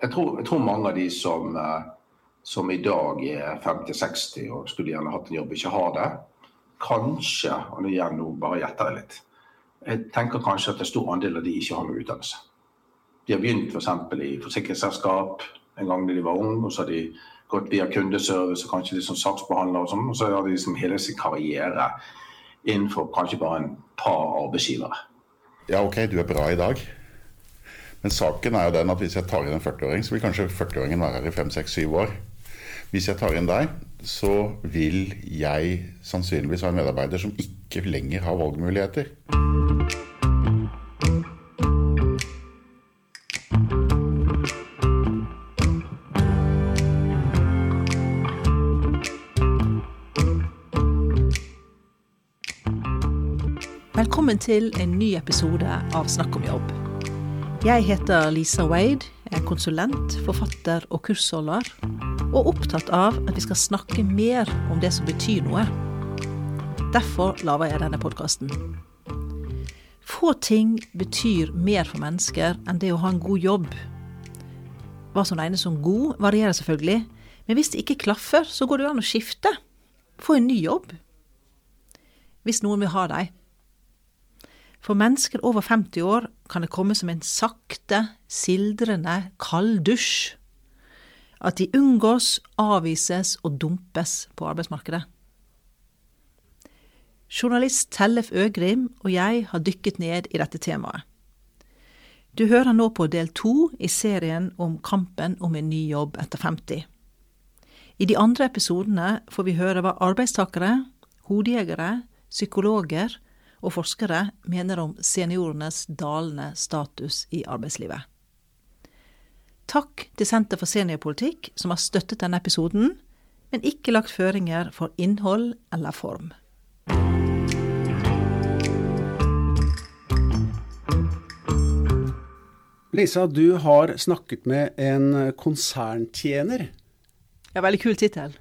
jeg, tror, jeg, tror, mange av de som, eh, som i dag er 50-60 og skulle gjerne hatt en jobb, ikke har det. Kanskje, og igjen nå bare gjetter jeg litt, jeg tenker kanskje at en stor andel av de ikke har noe utdannelse. De har begynt f.eks. For i forsikringsselskap en gang da de var unge, og så har de gått via kundeservice og kanskje liksom saksbehandler og sånn, og så har de liksom hele sin karriere innenfor kanskje bare en par arbeidsgivere. Ja, ok, du er bra i dag. Men saken er jo den at hvis jeg tar inn en 40-åring, så vil kanskje 40-åringen være her i 5-6-7 år. Hvis jeg tar inn deg, så vil jeg sannsynligvis ha en medarbeider som ikke lenger har valgmuligheter. Velkommen til en ny episode av Snakk om jobb. Jeg heter Lisa Wade, jeg er konsulent, forfatter og kursholder, og opptatt av at vi skal snakke mer om det som betyr noe. Derfor lager jeg denne podkasten. Få ting betyr mer for mennesker enn det å ha en god jobb. Hva som regnes som god, varierer selvfølgelig, men hvis det ikke klaffer, så går det jo an å skifte. Få en ny jobb. Hvis noen vil ha deg. For mennesker over 50 år kan det komme som en sakte, sildrende, kalddusj. At de unngås, avvises og dumpes på arbeidsmarkedet. Journalist Tellef Øgrim og jeg har dykket ned i dette temaet. Du hører nå på del to i serien om kampen om en ny jobb etter 50. I de andre episodene får vi høre hva arbeidstakere, hodejegere, psykologer og forskere mener om seniorenes dalende status i arbeidslivet. Takk til Senter for seniorpolitikk, som har støttet denne episoden, men ikke lagt føringer for innhold eller form. Lisa, du har snakket med en konserntjener. Ja, veldig kul tittel.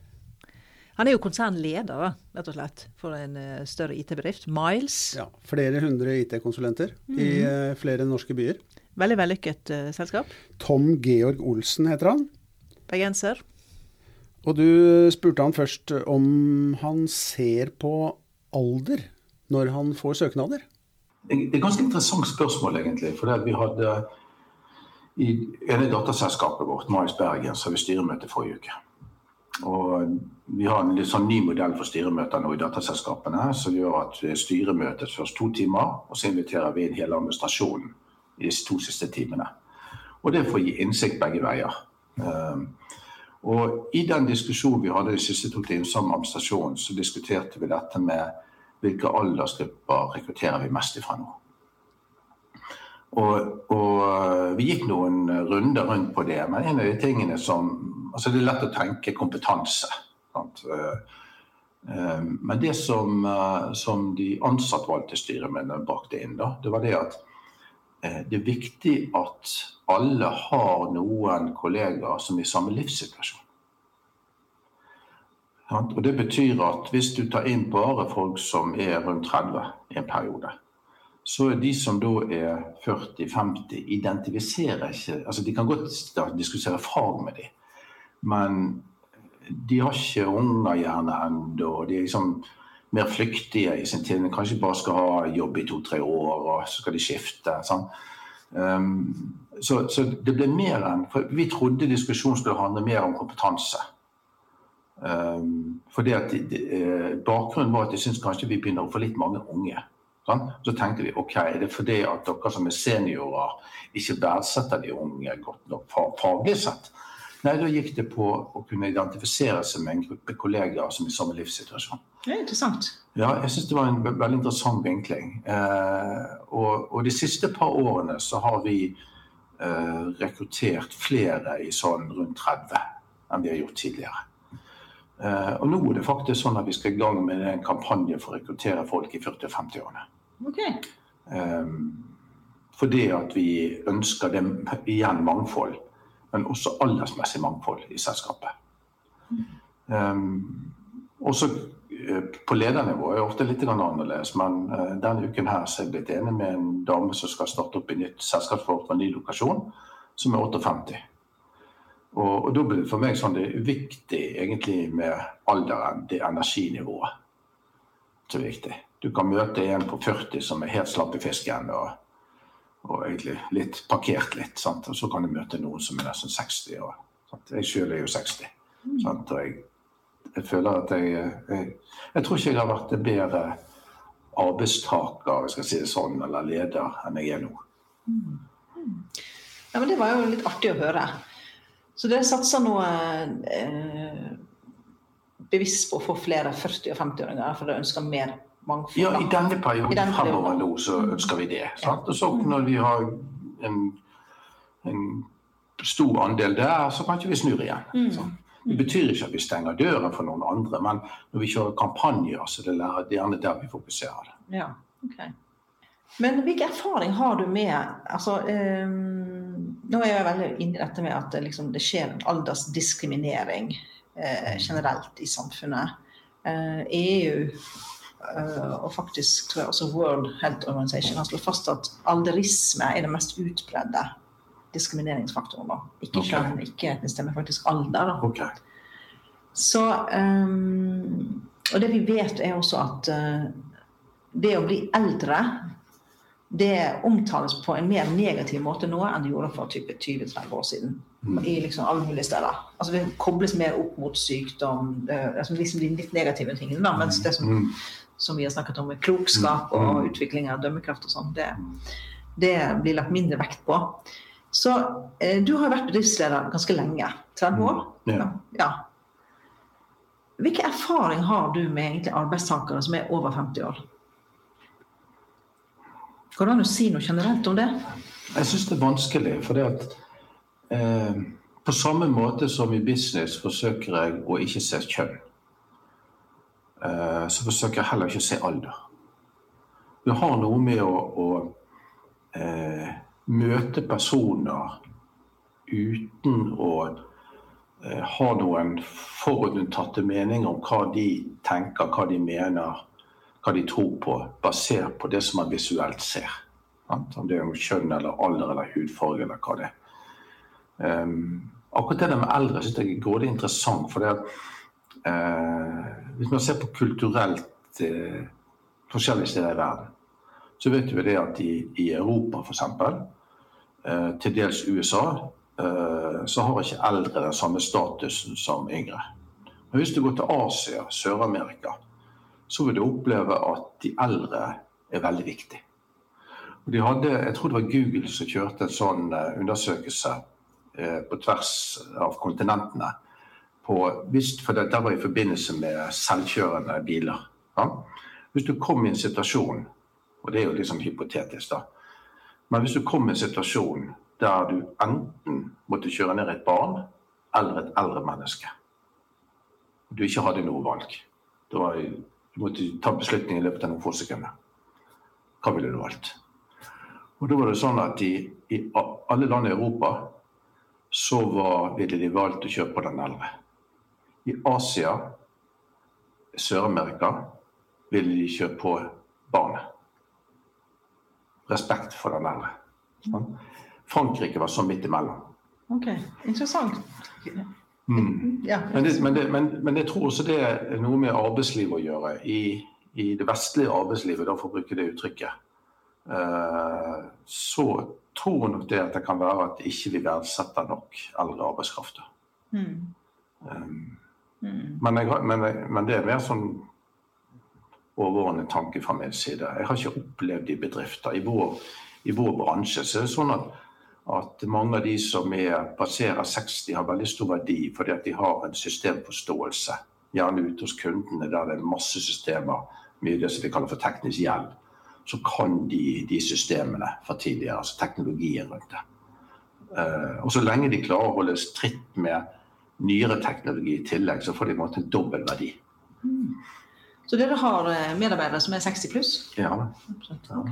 Han er jo konsernleder, rett og slett, for en uh, større IT-bedrift. Miles. Ja, Flere hundre IT-konsulenter mm. i uh, flere norske byer. Veldig vellykket uh, selskap. Tom Georg Olsen heter han. Bergenser. Og du spurte han først om han ser på alder når han får søknader? Det er et ganske interessant spørsmål, egentlig. For vi hadde i ene datterselskapet vårt, Miles Bergen, så vi styremøte forrige uke. Og vi har en litt sånn ny modell for styremøter nå i dataselskapene, som gjør at styret møtes først to timer, og så inviterer vi inn hele administrasjonen i disse to siste timene. Og det får gi innsikt begge veier. Ehm, og i den diskusjonen vi hadde de siste to timene sammen med administrasjonen, så diskuterte vi dette med hvilke aldersgrupper rekrutterer vi mest ifra nå. Og, og, eh, vi gikk noen runder rundt på det. Men en av de tingene som altså Det er lett å tenke kompetanse. Sant? Eh, eh, men det som, som de ansattvalgte styremennene brakte inn, da, det var det at det er viktig at alle har noen kollegaer som er i samme livssituasjon. Og Det betyr at hvis du tar inn bare folk som er rundt 30 i en periode, så de som da er 40-50, identifiserer ikke altså De kan godt diskutere fag med dem, men de har ikke unger gjerne ennå. De er liksom mer flyktige i sin tid. Kanskje bare skal ha jobb i to-tre år, og så skal de skifte. Sånn. Um, så, så, det ble mer enn for Vi trodde diskusjonen skulle handle mer om kompetanse. Um, fordi at de, de, eh, Bakgrunnen var at jeg syns kanskje vi begynner å få litt mange unge. Sånn? Så tenkte vi ok, er det fordi at dere som er seniorer ikke verdsetter de unge godt nok faglig sett? Nei, da gikk det på å kunne identifisere seg med en gruppe kollegaer som er i samme livssituasjon. Det er interessant. Ja, jeg syns det var en veldig interessant vinkling. Eh, og, og, de siste par årene så har vi eh, rekruttert flere i sånn rundt 30 enn vi har gjort tidligere. Eh, og nå er det faktisk sånn at vi skal i gang med en kampanje for å rekruttere folk i 40-50-årene. Okay. Um, fordi at vi ønsker det igjen mangfold, men også aldersmessig mangfold i selskapet. Um, også uh, på ledernivå er det ofte litt annerledes, men denne uken her så er jeg blitt enig med en dame som skal starte opp i nytt selskapsforhold på en ny lokasjon, som er 58. Og, og da blir det for meg sånn det er viktig egentlig med alderen, det energinivået som er viktig. Du kan møte en på 40 som er helt slapp i fisken og, og egentlig litt parkert litt. Sant? Og så kan du møte noen som er nesten 60 år. Sant? Jeg sjøl er jo 60. Sant? Og jeg, jeg, føler at jeg, jeg, jeg tror ikke jeg har vært en bedre arbeidstaker jeg skal si det sånn, eller leder enn jeg er nå. Ja, men Det var jo litt artig å høre. Så dere satser nå eh, bevisst på å få flere 40- og 50-åringer, for de ønsker mer mangfold? Ja, i denne perioden I denne fremover nå så ønsker vi det. Sant? Og så når vi har en, en stor andel der, så kan ikke vi snur igjen. Mm. Det betyr ikke at vi stenger døren for noen andre, men når vi kjører kampanjer, så det er det gjerne der vi fokuserer. Ja, ok. Men hvilken erfaring har du med altså, eh, Nå er jeg veldig inne i dette med at det, liksom, det skjer en aldersdiskriminering eh, generelt i samfunnet. Eh, EU eh, og faktisk tror jeg også World Health Organization har slått fast at alderisme er den mest utbredde diskrimineringsfaktoren. da. Ikke okay. kjønn, ikke etnisk, men faktisk alder. da. Okay. Så um, Og det vi vet, er også at uh, det å bli eldre det omtales på en mer negativ måte nå enn det gjorde for type 20-30 år siden. I liksom alle mulige steder. Altså Det kobles mer opp mot sykdom, det, altså liksom de litt negative tingene. da, Mens det som, Mm. som vi har snakket om med klokskap og utvikling av dømmekraft og sånn, det, det blir lagt mindre vekt på. Så eh, du har vært bedriftsleder ganske lenge. 30 år? Ja. ja. Hvilken erfaring har du med egentlig arbeidstakere som er over 50 år? Går det an å si noe generelt om det? Jeg syns det er vanskelig, for det at eh, På samme måte som i business forsøker jeg å ikke se kjønn. Eh, så forsøker jeg heller ikke å se alder. Det har noe med å, å eh, møte personer uten å har ha noen forutinntatte meninger om hva de tenker, hva de mener, hva de tror på, basert på det som man visuelt ser. Om det er kjønn eller alder eller hudfarge eller hva det er. Um, akkurat det med eldre synes jeg er grådig interessant. For det at, eh, hvis man ser på kulturelt eh, forskjellige steder i verden, så vet vi det at i, i Europa f.eks., eh, til dels USA, så har ikke eldre den samme statusen som yngre. Men hvis du går til Asia, Sør-Amerika, så vil du oppleve at de eldre er veldig viktige. Og de hadde, jeg tror det var Google som kjørte en sånn eh, undersøkelse eh, på tvers av kontinentene. På, hvis, for det, det var i forbindelse med selvkjørende biler. Ja? Hvis du kom i en situasjon, og det er jo liksom hypotetisk, da, men hvis du kom i en situasjon der du enten måtte kjøre ned et barn eller et eldre menneske, du ikke hadde noe valg, Det var, du måtte ta beslutning i løpet av noen få sekunder, hva ville du valgt? Og da var det sånn at i, i alle land i Europa så var, ville de valgt å kjøre på den eldre. I Asia, Sør-Amerika, ville de kjøre på barnet. Respekt for den eldre. Sånn. Frankrike var sånn midt imellom. Ok, interessant. Mm. Ja. Men, det, men, det, men, men jeg tror også det er noe med arbeidslivet å gjøre. I, i det vestlige arbeidslivet, da for å bruke det uttrykket, uh, så tror nok det at det kan være at ikke vi verdsetter nok eldre arbeidskraft. Mm. Um, Mm. men, jeg- men det er mer sånn overordnet tanke fra min side. Jeg har ikke opplevd i bedrifter. I vår, i vår bransje så er det sånn at, at mange av de som er, passerer 60, har veldig stor verdi fordi at de har en systemforståelse. Gjerne ute hos kundene der det er masse systemer, mye det som vi kaller for teknisk gjeld. Så kan de de systemene fra tidligere, altså teknologien rundt det. Eh, og så lenge de klarer å holde tritt med nyere teknologi i tillegg, så får de en en dobbel verdi. Så dere har eh, medarbeidere som er 60 pluss? Ja, Absolutt. ok.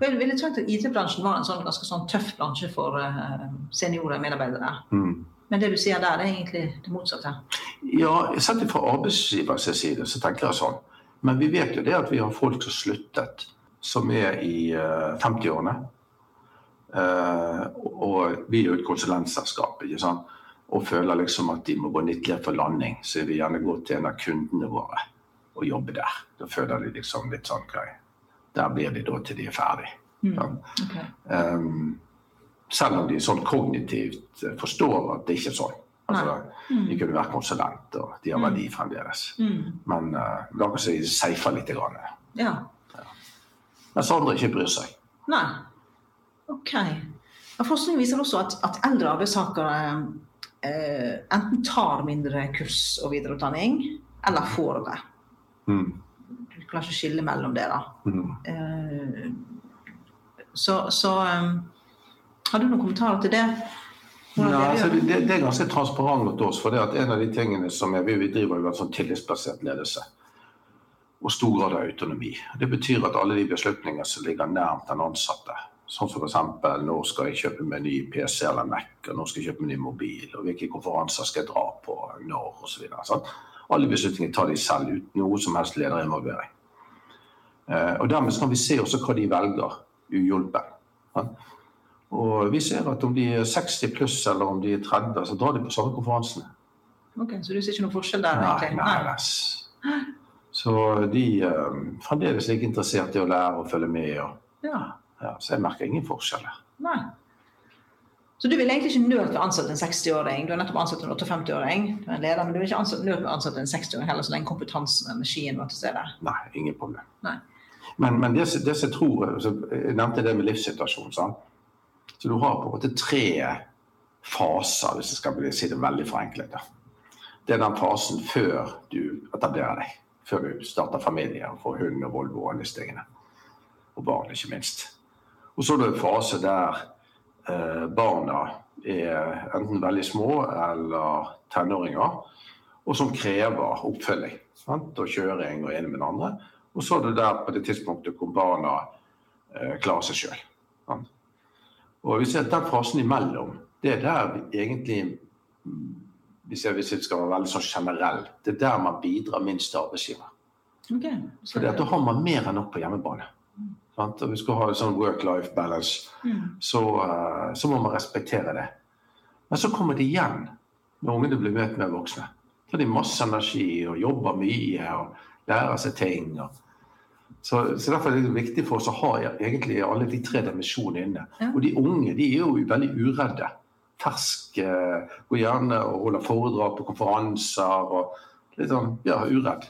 Jeg ville tenkt at IT-bransjen var en sånn ganske sånn tøff bransje for eh, seniore medarbeidere. mm. Men det du sier der, det er egentlig det motsatte. ja sett fra arbeidsgivers side så tenker jeg sånn. Men vi vet jo det at vi har folk som sluttet, som er i uh, 50-årene. Uh, og vi er jo et konsulentselskap ikke sant? og føler liksom at de må gå litt ned for landing, så vil gjerne gå til en av kundene våre og jobbe der. Da føler de liksom litt sånn grei. Der blir de da til de er ferdig. Mm. Okay. Um, selv om de sånn kognitivt forstår at det ikke er sånn. Altså, mm. De kunne vært konsulent, og de har verdi fremdeles. Mm. Men uh, la oss si safer litt. Grann. Ja. Ja. Mens andre ikke bryr seg. Nei. Ok. Forskning viser også at, at eldre arbeidstakere eh, enten tar mindre kurs og videreutdanning, eller får det. Mm. Klarer ikke skille mellom det, da. Mm. Eh, så, så um, har du noen kommentarer til det? Ja, altså det, det, er ganske transparent mot oss. for det at En av de tingene som er, vi driver jo en sånn tillitsbasert ledelse og stor grad av autonomi. Det betyr at alle de beslutninger som ligger nærmt den ansatte, sånn som f.eks. nå skal jeg kjøpe meg ny PC eller Mac, og nå skal jeg kjøpe meg ny mobil, og hvilke konferanser skal jeg dra på, når osv. Alle beslutninger tar de selv uten noe som helst lederinvolvering. Eh, og Dermed kan vi se også hva de velger uhjulpet. Og vi ser at om de er 60 pluss eller om de er 30, så drar de på samme konferansene. Ok, Så du ser ikke noen forskjell der? Nei, nei, nei. Så de er um, fremdeles like interessert i å lære og følge med. Og, ja. Ja, så jeg merker ingen forskjeller. Nei. Så du vil egentlig ikke nødt til å ansette en 60-åring? Du har nettopp ansatt en 58-åring, du er en leder, men du vil ikke nødt til å ansette en 60-åring heller, så lenge kompetansen og energien var til stede? Nei, ingen problem. Nei. Men, men det, det som jeg tror Jeg nevnte det med livssituasjonen. sant? Så du har på en måte tre faser, hvis jeg skal si det veldig forenklet. Det er den fasen før du etablerer deg. Før du starter familie og får hund og Volvo og alle disse tingene. Og barn, ikke minst. Og så er det en fase der eh, barna er enten veldig små eller tenåringer, og som krever oppfølging. Sant? Og kjøring og ene med den andre. Og så er det der på det tidspunktet hvor barna eh, klarer seg sjøl. Og vi ser at Den fasen imellom, det er der vi egentlig hvis jeg, hvis jeg skal være veldig sånn generell, det er der man bidrar minst til arbeidsgiver. Okay. For da har man mer enn nok på hjemmebane. Mm. Og vi skal ha en sånn work-life balance, mm. så, uh, så, må man respektere det. Men så kommer det igjen når ungene blir møtt med voksne. Da har de masse energi og jobber mye og lærer seg ting. så, så, Derfor er det viktig for oss å ha egentlig alle de tre dimensjonene inne. Ja. Og de unge de er jo veldig uredde. Ferske, går gjerne og holder foredrag på konferanser og litt sånn, ja, uredd.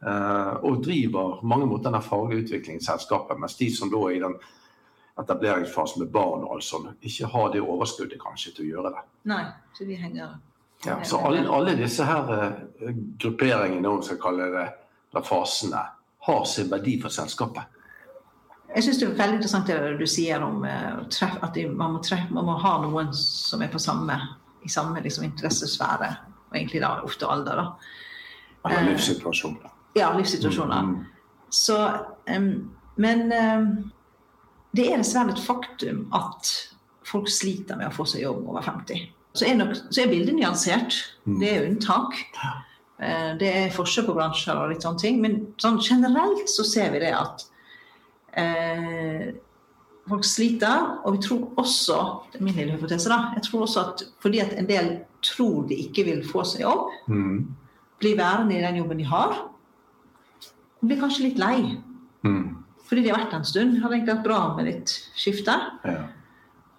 Uh, og driver mange mot denne faglige utviklingsselskapet, mens de som da er i den etableringsfasen med barn og alt sånt, ikke har det overskuddet kanskje til å gjøre det. Nei, så de henger... Ja, så alle, alle disse her uh, grupperingene, om vi skal kalle det, eller fasene, har sin verdi for selskapet. Jeg syns det er veldig interessant det du sier om uh, at man må, treffe, man må, ha noen som er på samme, i samme liksom, interessesfære, og egentlig da ofte alder. da. Eller livssituasjoner. Ja, livssituasjoner. Mm. Så, um, men um, det er dessverre et faktum at folk sliter med å få seg jobb over 50. Så er, nok, så er bildet nyansert. Mm. Det er unntak. Eh, det er forskjell på bransjer og litt sånne ting, men sånn generelt så ser vi det at eh, folk sliter. Og vi tror også, det er min lille hypotese, da, jeg tror også at fordi at en del tror de ikke vil få seg jobb, mm. blir værende i den jobben de har, blir kanskje litt lei. Mm. Fordi de har vært en stund. Har egentlig vært bra med litt skifte. Ja.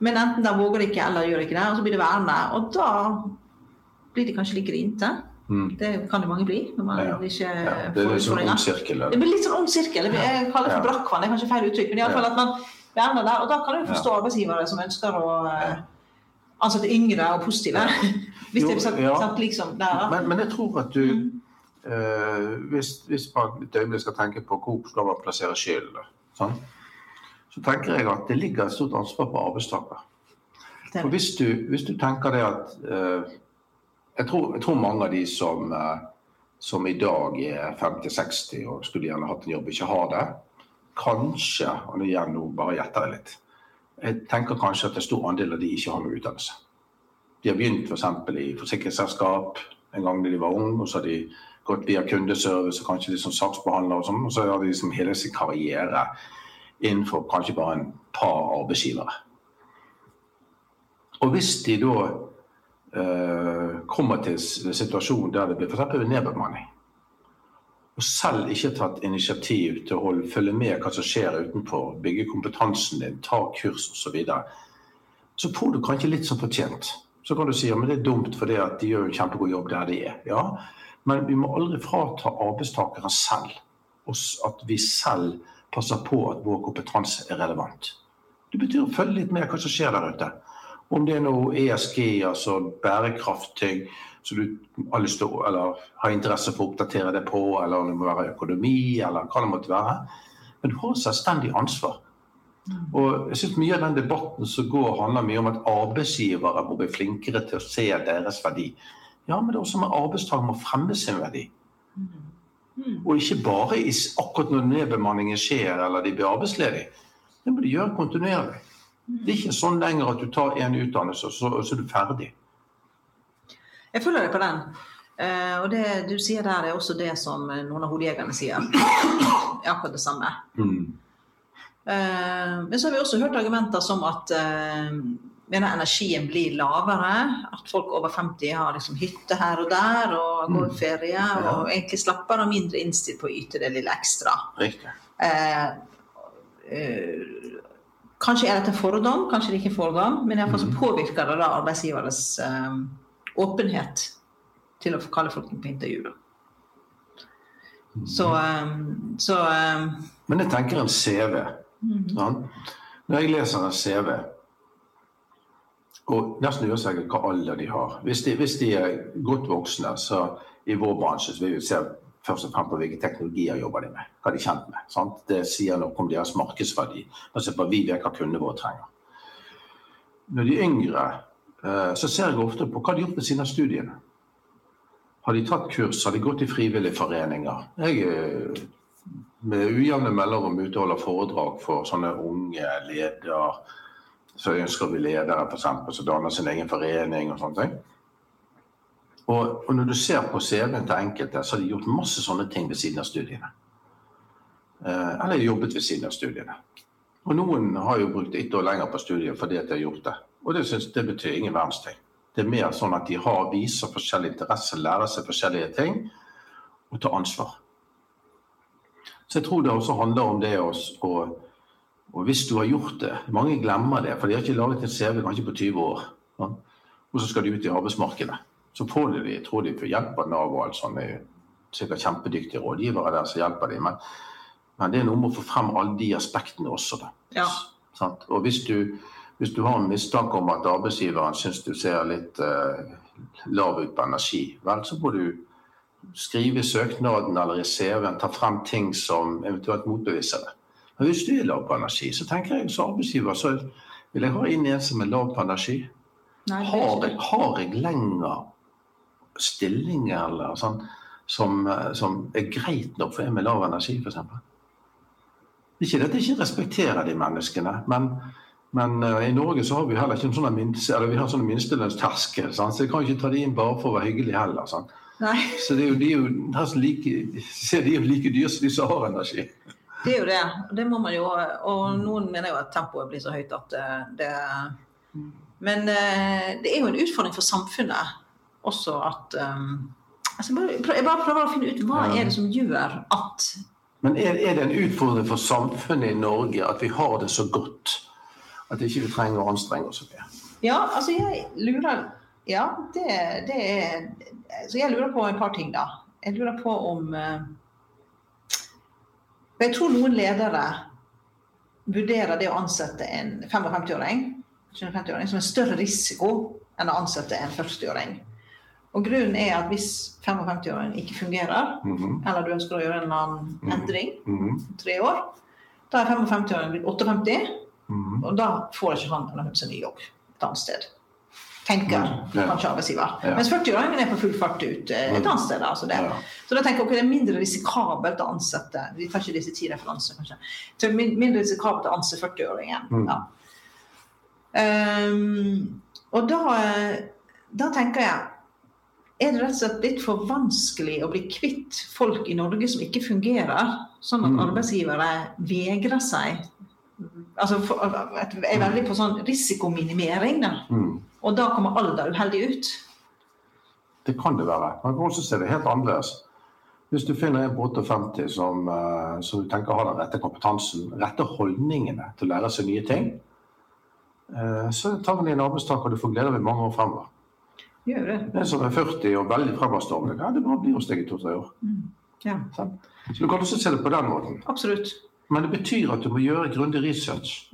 Men enten de våger ikke eller gjør ikke det, og så blir det værende. Og da blir de kanskje litt grinte. Mm. Det kan jo mange bli. når man ja. ikke ja, Det er litt sånn ond sirkel. Det blir litt sånn ond sirkel. Jeg kaller det for brakkvann. Det er kanskje feil uttrykk. Men i alle fall at man verner der. Og da kan du forstå arbeidsgivere som ønsker å uh, ansette yngre og positive. hvis det er sant, sant, liksom der. Men, men, jeg tror at du mm. uh, hvis, hvis, man et øyeblikk skal tenke på hvor skal man plassere skylden, sånn, så tenker jeg at det ligger et stort ansvar på arbeidstaker. For hvis du, hvis du tenker det at uh, jeg tror, jeg tror, mange av de som, eh, som i dag er 50-60 og skulle gjerne hatt en jobb, ikke har det. Kanskje, og igjen nå bare gjetter jeg litt, jeg tenker kanskje at en stor andel av de ikke har noe utdannelse. De har begynt f.eks. For i forsikringsselskap en gang da de var unge, og så har de gått via kundeservice og kanskje liksom saksbehandler og sånn, og så har de liksom hele sin karriere innenfor kanskje bare en par arbeidsgivere. Og hvis de da kommer til en situasjon der det blir f.eks. nedbemanning, og selv ikke tatt initiativ til å holde, følge med hva som skjer utenfor, bygge kompetansen din, ta kurs osv., så, videre, så får du kanskje litt som fortjent. Så kan du si men det er dumt fordi at de gjør en kjempegod jobb der de er. Ja, men vi må aldri frata arbeidstakere selv. At vi selv passer på at vår kompetanse er relevant. Det betyr å følge litt med hva som skjer der ute. Om det er noe ESG, altså bærekraftting, som du har til eller har interesse for å oppdatere det på, eller om det må være økonomi, eller hva det måtte være. Men du har selvstendig ansvar. Og jeg synes Mye av den debatten som går, handler mye om at arbeidsgivere må bli flinkere til å se deres verdi. Ja, men det er også med arbeidstaker må fremme sin verdi. Og ikke bare akkurat når nedbemanningen skjer eller de blir arbeidsledige. Det må de gjøre kontinuerlig. Det er ikke sånn lenger at du tar en utdannelse, og så, så er du ferdig. Jeg følger deg på den. Uh, og det du sier der, er også det som noen av hodejegerne sier. er Akkurat det samme. Mm. Uh, men så har vi også hørt argumenter som at mener energien blir lavere. At folk over 50 har liksom hytte her og der og går mm. ferie. Mm. Ja. Og egentlig slapper av mindre innstilt på å yte det lille ekstra. Eh, eh, kanskje er dette fordom, kanskje det ikke er fordom, men iallfall så mm. påvirker det da arbeidsgiveres um, åpenhet til å kalle folk inn på intervju. Så, um, så um, Men jeg tenker en CV. Mm. Sånn? Når jeg leser en CV og nesten uansett hva alder de har. Hvis de, hvis de, er godt voksne, så i vår bransje så vil vi se først og fremst på hvilke teknologier jobber de med. Hva de er kjent med. Sant? Det sier noe om deres markedsverdi. Altså på vi vet hva kundene våre trenger. Når de yngre, eh, så ser jeg ofte på hva de har gjort med sine studiene. Har de tatt kurs? Har de gått i frivillige foreninger? Jeg er med ujevne mellomrom ute og holder foredrag for sånne unge leder så ønsker vi ledere for eksempel, som danner sin egen forening og sånne ting. Og, og når du ser på CV-en til enkelte, så har de gjort masse sånne ting ved siden av studiene. Eh, eller jobbet ved siden av studiene. Og noen har jo brukt ett år lenger på studiet fordi at de har gjort det. Og det, synes, det betyr ingen verdens ting. Det er mer sånn at de har, viser forskjellig interesse, lærer seg forskjellige ting og tar ansvar. Så jeg tror det også handler om det å og hvis du har gjort det Mange glemmer det, for de har ikke laget en CV kanskje på 20 år. Ja? Og så skal de ut i arbeidsmarkedet. Så får de de, tror de får hjelp av Nav og alt sånt. Det er sikkert kjempedyktige rådgivere der som hjelper dem. Men, men, det er noe med å få frem alle de aspektene også. Da. Ja. Og hvis du, hvis du, har en mistanke om at arbeidsgiveren syns du ser litt uh, lav ut på energi, vel, så må du skrive i søknaden eller i CV-en, ta frem ting som eventuelt motbeviser det. Men hvis du er lav på energi, så tenker jeg som arbeidsgiver så vil jeg ha inn en som er lav på energi. Nei, har, jeg, har jeg lenger stillinger eller sånn som, som, er greit nok for en med lav energi, f.eks.? Ikke at jeg ikke respekterer de menneskene, men, men uh, i Norge så har vi heller ikke en sånne minste, eller vi har sånne minstelønnsterskel. Så jeg kan ikke ta de inn bare for å være hyggelig heller. Sånn. Så det er jo, de er jo, like, de er jo like dyre som de som har energi. Det er jo det. Det må man jo Og noen mener jo at tempoet blir så høyt at eh, det Men eh, det er jo en utfordring for samfunnet også at um, altså Jeg bare prøver å finne ut hva er det som gjør at Men er, er det en utfordring for samfunnet i Norge at vi har det så godt at vi ikke trenger å anstrenge oss mer? Ja, altså jeg lurer Ja, det, det er Så jeg lurer på et par ting, da. Jeg lurer på om uh, for jeg tror noen ledere vurderer det å ansette en 55-åring som en større risiko enn å ansette en 40-åring. Og Grunnen er at hvis 55-åringen ikke fungerer, mm -hmm. eller du ønsker å gjøre en eller annen mhm. endring mm -hmm. tre år, da er 55-åringen blitt 58, mm -hmm. og da får ikke han eller hun seg ny jobb et annet sted tenker ja. kanskje arbeidsgiver. Ja. Mens 40-åringen er på full fart ut eh, et annet sted. Altså det. Ja. Så da tenker jeg okay, det er mindre risikabelt å ansette Vi tar ikke disse ti referansene, kanskje. Så mindre risikabelt å ansette 40-åringen. Mm. Ja. Um, og da, da, tenker jeg er det rett og slett litt for vanskelig å bli kvitt folk i Norge som ikke fungerer, sånn at mm. arbeidsgivere vegrer seg altså for, er veldig på sånn risikominimering. da. Mm. Og da kommer alder uheldig ut. Det kan det være. Man kan også se det helt annerledes. Hvis du finner en på 58 som, eh, som du tenker har den rette kompetansen, rette holdningene til å lære seg nye ting, eh, så tar vi en arbeidstaker du får glede av i mange år fremover. Gjør det. En som er 40 og veldig fremadstormende, ja, det bare blir hos deg i to-tre år. Ja, Så du kan også se det på den måten. absolutt. Men det betyr at du må gjøre grundig research.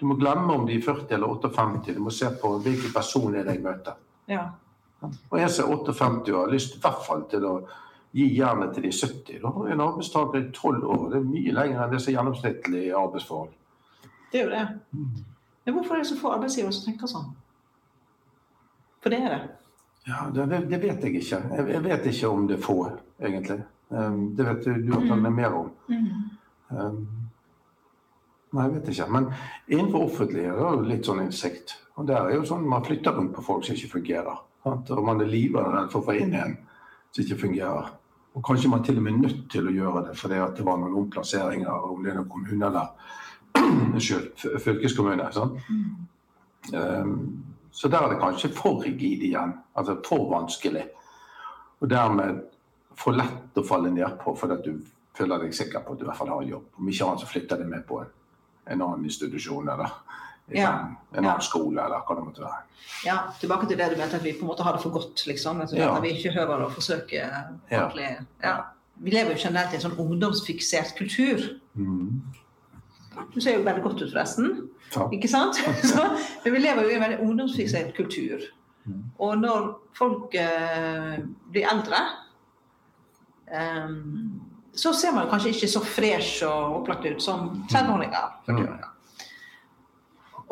Du må glemme om de er 40 eller 58. Du må se på hvilken person er det jeg møter. Ja. Og en som er 58 og har lyst i hvert fall til å gi jernet til de 70, da har en arbeidstaker i 12 år. Det er mye lenger enn det som er gjennomsnittlig arbeidsforhold. Det er jo det. Men hvorfor er det så få arbeidsgivere som tenker sånn? For det er det. Ja, det, det- vet jeg ikke. Jeg, jeg vet ikke om det er få, egentlig. Um, det vet du du har med mer om. Um, nei, jeg vet ikke. Men innenfor offentlige er det litt sånn innsikt. Og der er jo sånn man flytter rundt på folk som ikke fungerer. Sant? Og man er livredd for å få inn en som ikke fungerer. Og kanskje man til og med er nødt til å gjøre det fordi at det var noen omplasseringer, om det er noen kommune eller fylkeskommune. Sånn. fylkeskommune. Um, så der er det kanskje for rigid igjen. Altså for vanskelig. Og dermed for lett å falle ned på fordi du føler deg sikker på at du i hvert fall har jobb. Om ikke annet så flytter de med på en, en annen institusjon eller Ja, en en annen skole eller hva det måtte være. Ja, tilbake til det du mente, at vi på en måte har det for godt, liksom. At Ja. vi ikke hører å forsøke Ja. ordentlig ja. Vi lever jo generelt i en sånn ungdomsfiksert kultur. Mm. Du ser jo veldig godt ut, forresten. Takk. Ikke sant? Så, men vi lever jo i en veldig ungdomsfiksert kultur. Mm. Og når folk eh, blir eldre, eh, så ser man kanskje ikke så fresh og opplagt ut som 30-åringer.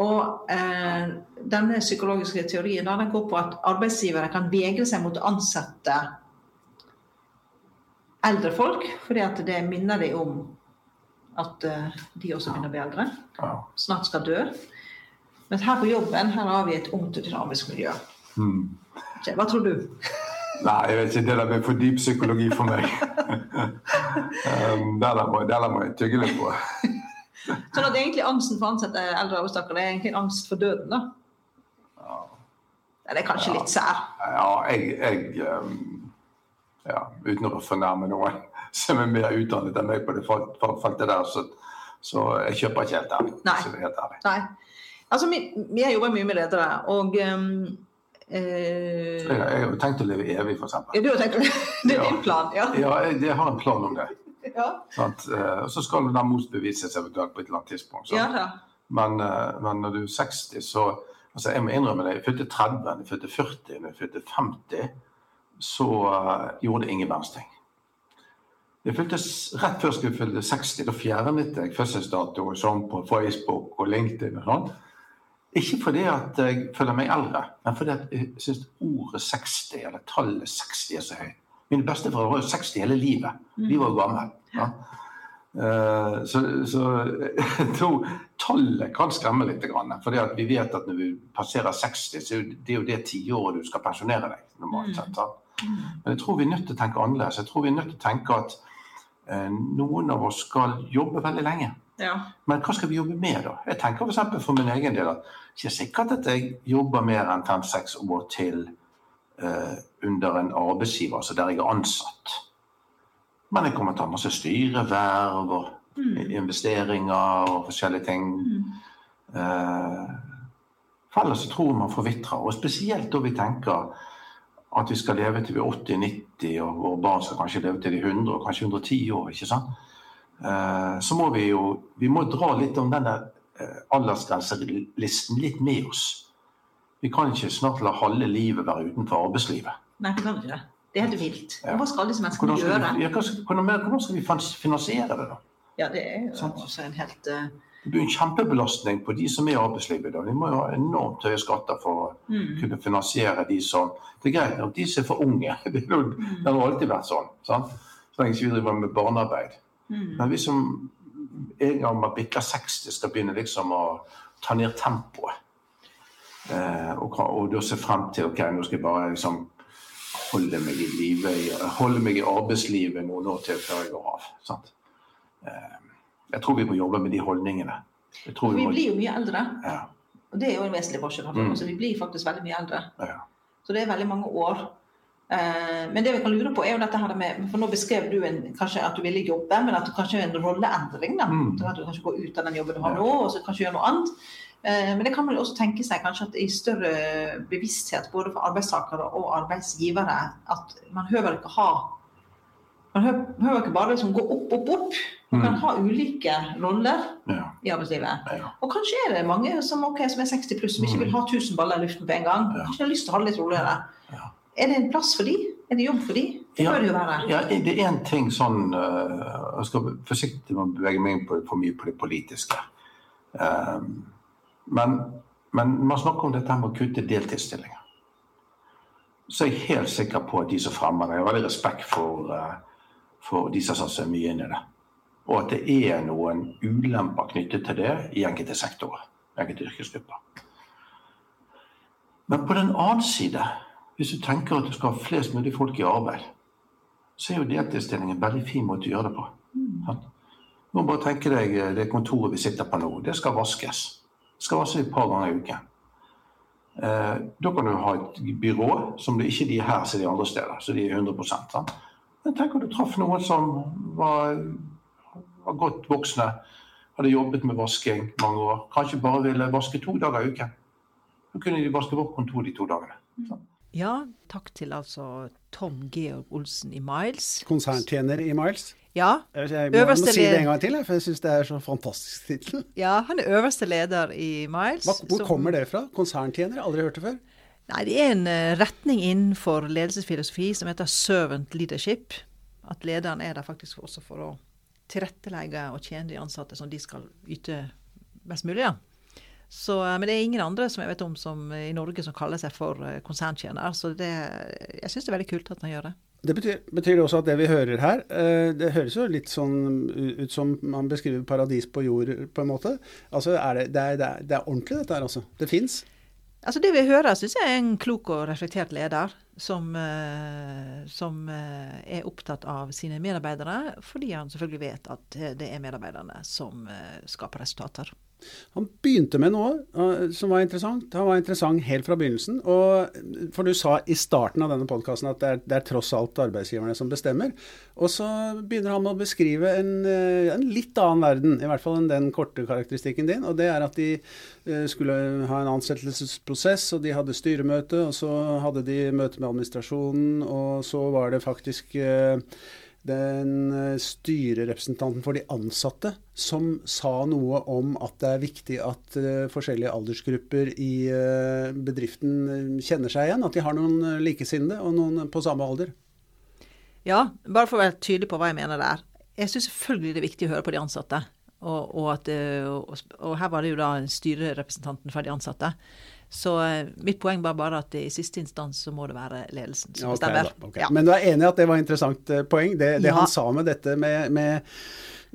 Og eh, denne psykologiske teorien den går på at arbeidsgivere kan vegre seg mot å ansette eldre folk, fordi at det minner dem om at eh, de også begynner å bli eldre Ja. snart skal dø. Men her på jobben her har vi et ungt og dynamisk miljø. Mm. Okay, Hva tror du? Nei, jeg vet ikke. Det der blir for dyp psykologi for meg. um, det der må, der må jeg tygge litt på. Sånn at egentlig angsten for å ansette eldre arbeidstakere er egentlig en angst for døden, da? Ja, Det er kanskje litt sær. Ja, jeg, jeg um, ja, Uten å fornærme noen som er mer utdannet enn meg på det felt- feltet der, så, så jeg kjøper ikke helt ærlig. Nei. Så det helt ærlig. Nei. Altså, vi, vi jobber mye med ledere, og um, eh, Jeg, jeg har jo tenkt å leve evig, f.eks. ja, Du har tenkt Det er Ja. din plan? Ja. Ja, jeg, jeg har en plan om det. Ja? Eh, Og så skal den motbevises eventuelt på et eller annet tidspunkt. sant? ja. Men, eh, men når du er 60, så altså Jeg må innrømme det. Jeg fylte 30, jeg fylte 40, jeg fylte 50, så uh, gjorde det ingen verdens ting. Jeg fylte, rett før jeg fylte 60, da fjernet jeg fødselsdato og sånn på Facebook og LinkedIn og sånn. Ikke fordi at jeg føler meg eldre, men fordi at jeg syns ordet 60, eller tallet 60, er så høyt. Mine besteforeldre var jo 60 hele livet. De var jo gamle. Ja. Eh, Så, så jeg tror tallet kan skremme litt. for fordi at vi vet at når vi passerer 60, så er det jo det tiåret du skal pensjonere deg. normalt sett. Men jeg tror vi er nødt til å tenke annerledes. Jeg tror vi er nødt til å tenke at noen av oss skal jobbe veldig lenge. Ja. Men hva skal vi jobbe med, da? Jeg tenker f.eks. For, for min egen del at det er sikkert at jeg jobber mer enn fem-seks år til eh, under en arbeidsgiver, altså der jeg er ansatt. Men jeg kommer til å ha masse styreverv og investeringer og forskjellige ting. Eh, for ellers så tror man forvitrer. Og spesielt da vi tenker at vi skal leve til vi er 80-90, og våre barn skal kanskje leve til de 100 og kanskje 110 år. ikke sant? Eh, så må vi jo vi må dra litt om denne eh, aldersgrenselisten litt med oss. Vi kan ikke snart la halve livet være utenfor arbeidslivet. Nei, vi kan ikke det. Det er helt vilt. Ja. Hva skal disse menneskene gjøre? vi, ja, hvordan, hvordan skal vi finansiere det, da? Ja, det er jo også en helt eh, Det blir en kjempebelastning på de som er i arbeidslivet. Da. De må jo ha enormt høye skatter for å mm. kunne finansiere de som Det er greit nok, de som er for unge. Det, har alltid vært sånn. Sant? Så lenge vi driver med barnearbeid. Mm. Men vi som en gang man bikker 60, skal begynne liksom å ta ned tempoet. Eh, og, og da se frem til ok, nå skal jeg bare liksom holde meg i live, holde meg i arbeidslivet noen år til før jeg går av. Sant? Eh, jeg tror vi må jobbe med de holdningene. Vi må, blir jo mye eldre. ja. Og det er jo en vesentlig forskjell. Mm. Altså, vi blir faktisk veldig mye eldre. Ja. Så det er veldig mange år. Eh, men det vi kan lure på, er jo dette her med For nå beskrev du en, kanskje at du ville jobbe, men at det kanskje er en rolleendring. da, Mm. At du kanskje går ut av den jobben du har nå, og så kanskje gjør noe annet. Eh, Men det kan man også tenke seg kanskje at i større bevissthet både for arbeidstakere og arbeidsgivere at man høver ikke ha Man hører, ikke bare som går opp, opp, opp. Man kan Mm. ha ulike roller Ja. i arbeidslivet. Ja. Og kanskje er det mange som, okay, som er 60 pluss, som ikke Mm. vil ha 1000 baller i luften på en gang. Ja. Kanskje har lyst til å ha det litt roligere. Ja. Er det en plass for de? Er det jobb for de? Det bør det jo være. Ja, det er én ting sånn eh, Jeg skal være forsiktig med å bevege meg inn på, for mye på det politiske. Um, men, men man snakker om dette med å kutte deltidsstillinger. Så jeg er jeg helt sikker på at de som fremmer det, har veldig respekt for, eh, for de som satser mye inn i det. Og at det er noen ulemper knyttet til det i enkelte sektorer. Enkelte yrkesgrupper. Men på den annen side, hvis du tenker at du skal ha flest mulig folk i arbeid, så er jo deltidsstilling en veldig fin måte å gjøre det på. Sant? Du må bare tenke deg eh, det kontoret vi sitter på nå. Det skal vaskes. Det skal vaskes et par ganger i uken. Eh, da kan du ha et byrå som det ikke de er her som de andre steder. Så de er 100% sant? Men tenk om du traff noen som var, var godt voksne, hadde jobbet med vasking mange år. Kanskje bare ville vaske to dager i uken. Så kunne de vaske vårt kontor de to dagene. Sant? Ja, takk til altså Tom Georg Olsen i Miles. Konserntjener i Miles. Ja, Jeg, jeg må, Øverste må si det en gang til, for jeg syns det er så fantastisk tittel. ja, han er øverste leder i Miles. Hva- Hvor som- kommer det fra? Konserntjener? Aldri hørt det før. Nei, det er en eh, retning innenfor ledelsesfilosofi som heter servant leadership. At lederen er der faktisk også for å tilrettelegge og tjene de ansatte som de skal yte best mulig. Ja. Så, eh, men det er ingen andre som jeg vet om som, eh, i Norge som kaller seg for konserntjener. Så det, jeg syns det er veldig kult at han gjør det. Det betyr, betyr også at det vi hører her, det høres jo litt sånn ut som man beskriver paradis på jord, på en måte. Altså, er det, det, er, det er ordentlig dette her, altså. Det fins. Altså Det vi hører, syns jeg er en klok og reflektert leder som, eh, som eh, er opptatt av sine medarbeidere, fordi han selvfølgelig vet at eh, det er medarbeiderne som skaper resultater. Han begynte med noe uh, som var interessant. Han var interessant helt fra begynnelsen. Og, for du sa i starten av denne podkasten at det er, det er tross alt arbeidsgiverne som bestemmer. Og så begynner han med å beskrive en, eh, en litt annen verden, i hvert fall enn den korte karakteristikken din. Og det er at de uh, skulle ha en ansettelsesprosess, og de hadde styremøte, og så hadde de møte med administrasjonen, og så var det faktisk eh, den eh, styrerepresentanten for de ansatte som sa noe om at det er viktig at eh, forskjellige aldersgrupper i eh, bedriften kjenner seg igjen. At de har noen likesinnede og noen på samme alder. Ja, bare for å være tydelig på hva jeg mener der. Jeg syns selvfølgelig det er viktig å høre på de ansatte. Og, og, at, og, og her var det jo da styrerepresentanten for de ansatte. Så eh, mitt poeng var bare at i siste instans så må det være ledelsen som bestemmer. Okay, ok. Ja. Men du er enig i at det var et interessant eh, poeng? Det, det Ja. han sa med dette med, med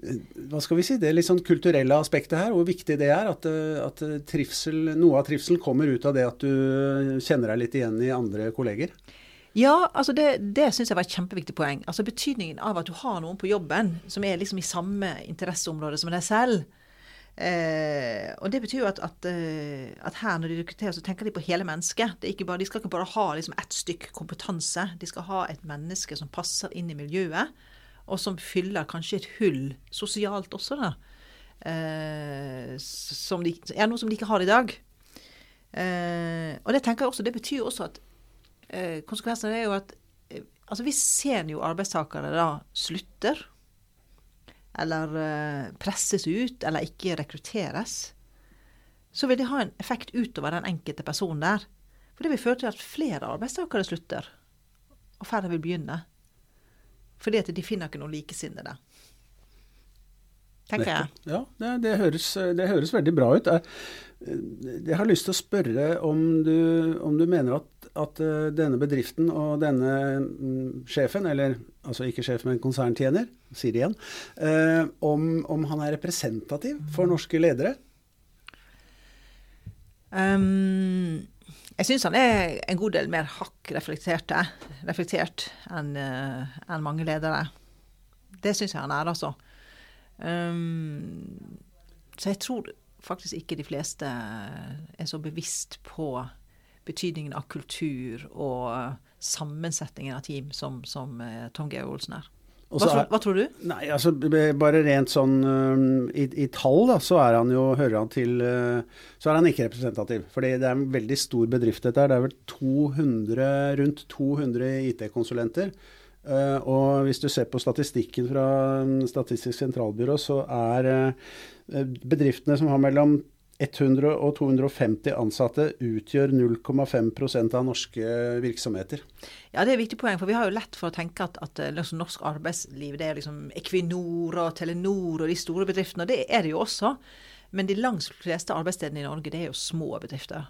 eh, hva skal vi si, det litt sånn kulturelle aspektet her, hvor viktig det er. At, at trivsel, noe av trivselen kommer ut av det at du kjenner deg litt igjen i andre kolleger. Ja, altså det, det syns jeg var et kjempeviktig poeng. Altså Betydningen av at du har noen på jobben som er liksom i samme interesseområde som deg selv. Eh, og det betyr jo at, at, eh, at her når de rekrutterer, så tenker de på hele mennesket. Bare, de skal ikke bare ha liksom ett stykk kompetanse. De skal ha et menneske som passer inn i miljøet, og som fyller kanskje et hull sosialt også, da. Eh, som de, er noe som de ikke har i dag. Eh, og det tenker jeg også, det betyr også at eh, konsekvensen er jo at eh, altså hvis senior arbeidstakere da slutter, eller eh, presses ut, eller ikke rekrutteres, så vil det ha en effekt utover den enkelte personen der. For det vil føre til at flere arbeidstakere slutter, og færre vil begynne. Fordi at de finner ikke noen likesinnede. Tenker jeg. Ja, det, det, høres, det høres veldig bra ut. Jeg, jeg har lyst til å spørre om du, om du mener at, at eh, denne bedriften og denne mm, sjefen, eller altså ikke sjef, men konserntjener, sier det igjen, eh, om, om han er representativ for norske ledere? Um, jeg syns han er en god del mer hakk reflekterte, reflektert enn en mange ledere. Det syns jeg han er, altså. Um, så jeg tror faktisk ikke de fleste er så bevisst på betydningen av kultur og sammensetningen av team som, som Tom Georg Olsen er. Hva, er, hva, tror du? Nei, altså Bare rent sånn i, i, tall, da, så er han jo, hører han til Så er han ikke representativ. Fordi det er en veldig stor bedrift dette her. Det er vel 200, rundt 200 IT-konsulenter. Og hvis du ser på statistikken fra Statistisk sentralbyrå, så er bedriftene som har mellom 100 og 250 ansatte utgjør 0,5% av norske virksomheter. Ja, det er et viktig poeng. For vi har jo lett for å tenke at, at eh, liksom, norsk arbeidsliv det er liksom Equinor og Telenor og de store bedriftene. Og det er det jo også. Men de langt fleste arbeidsstedene i Norge det er jo små bedrifter.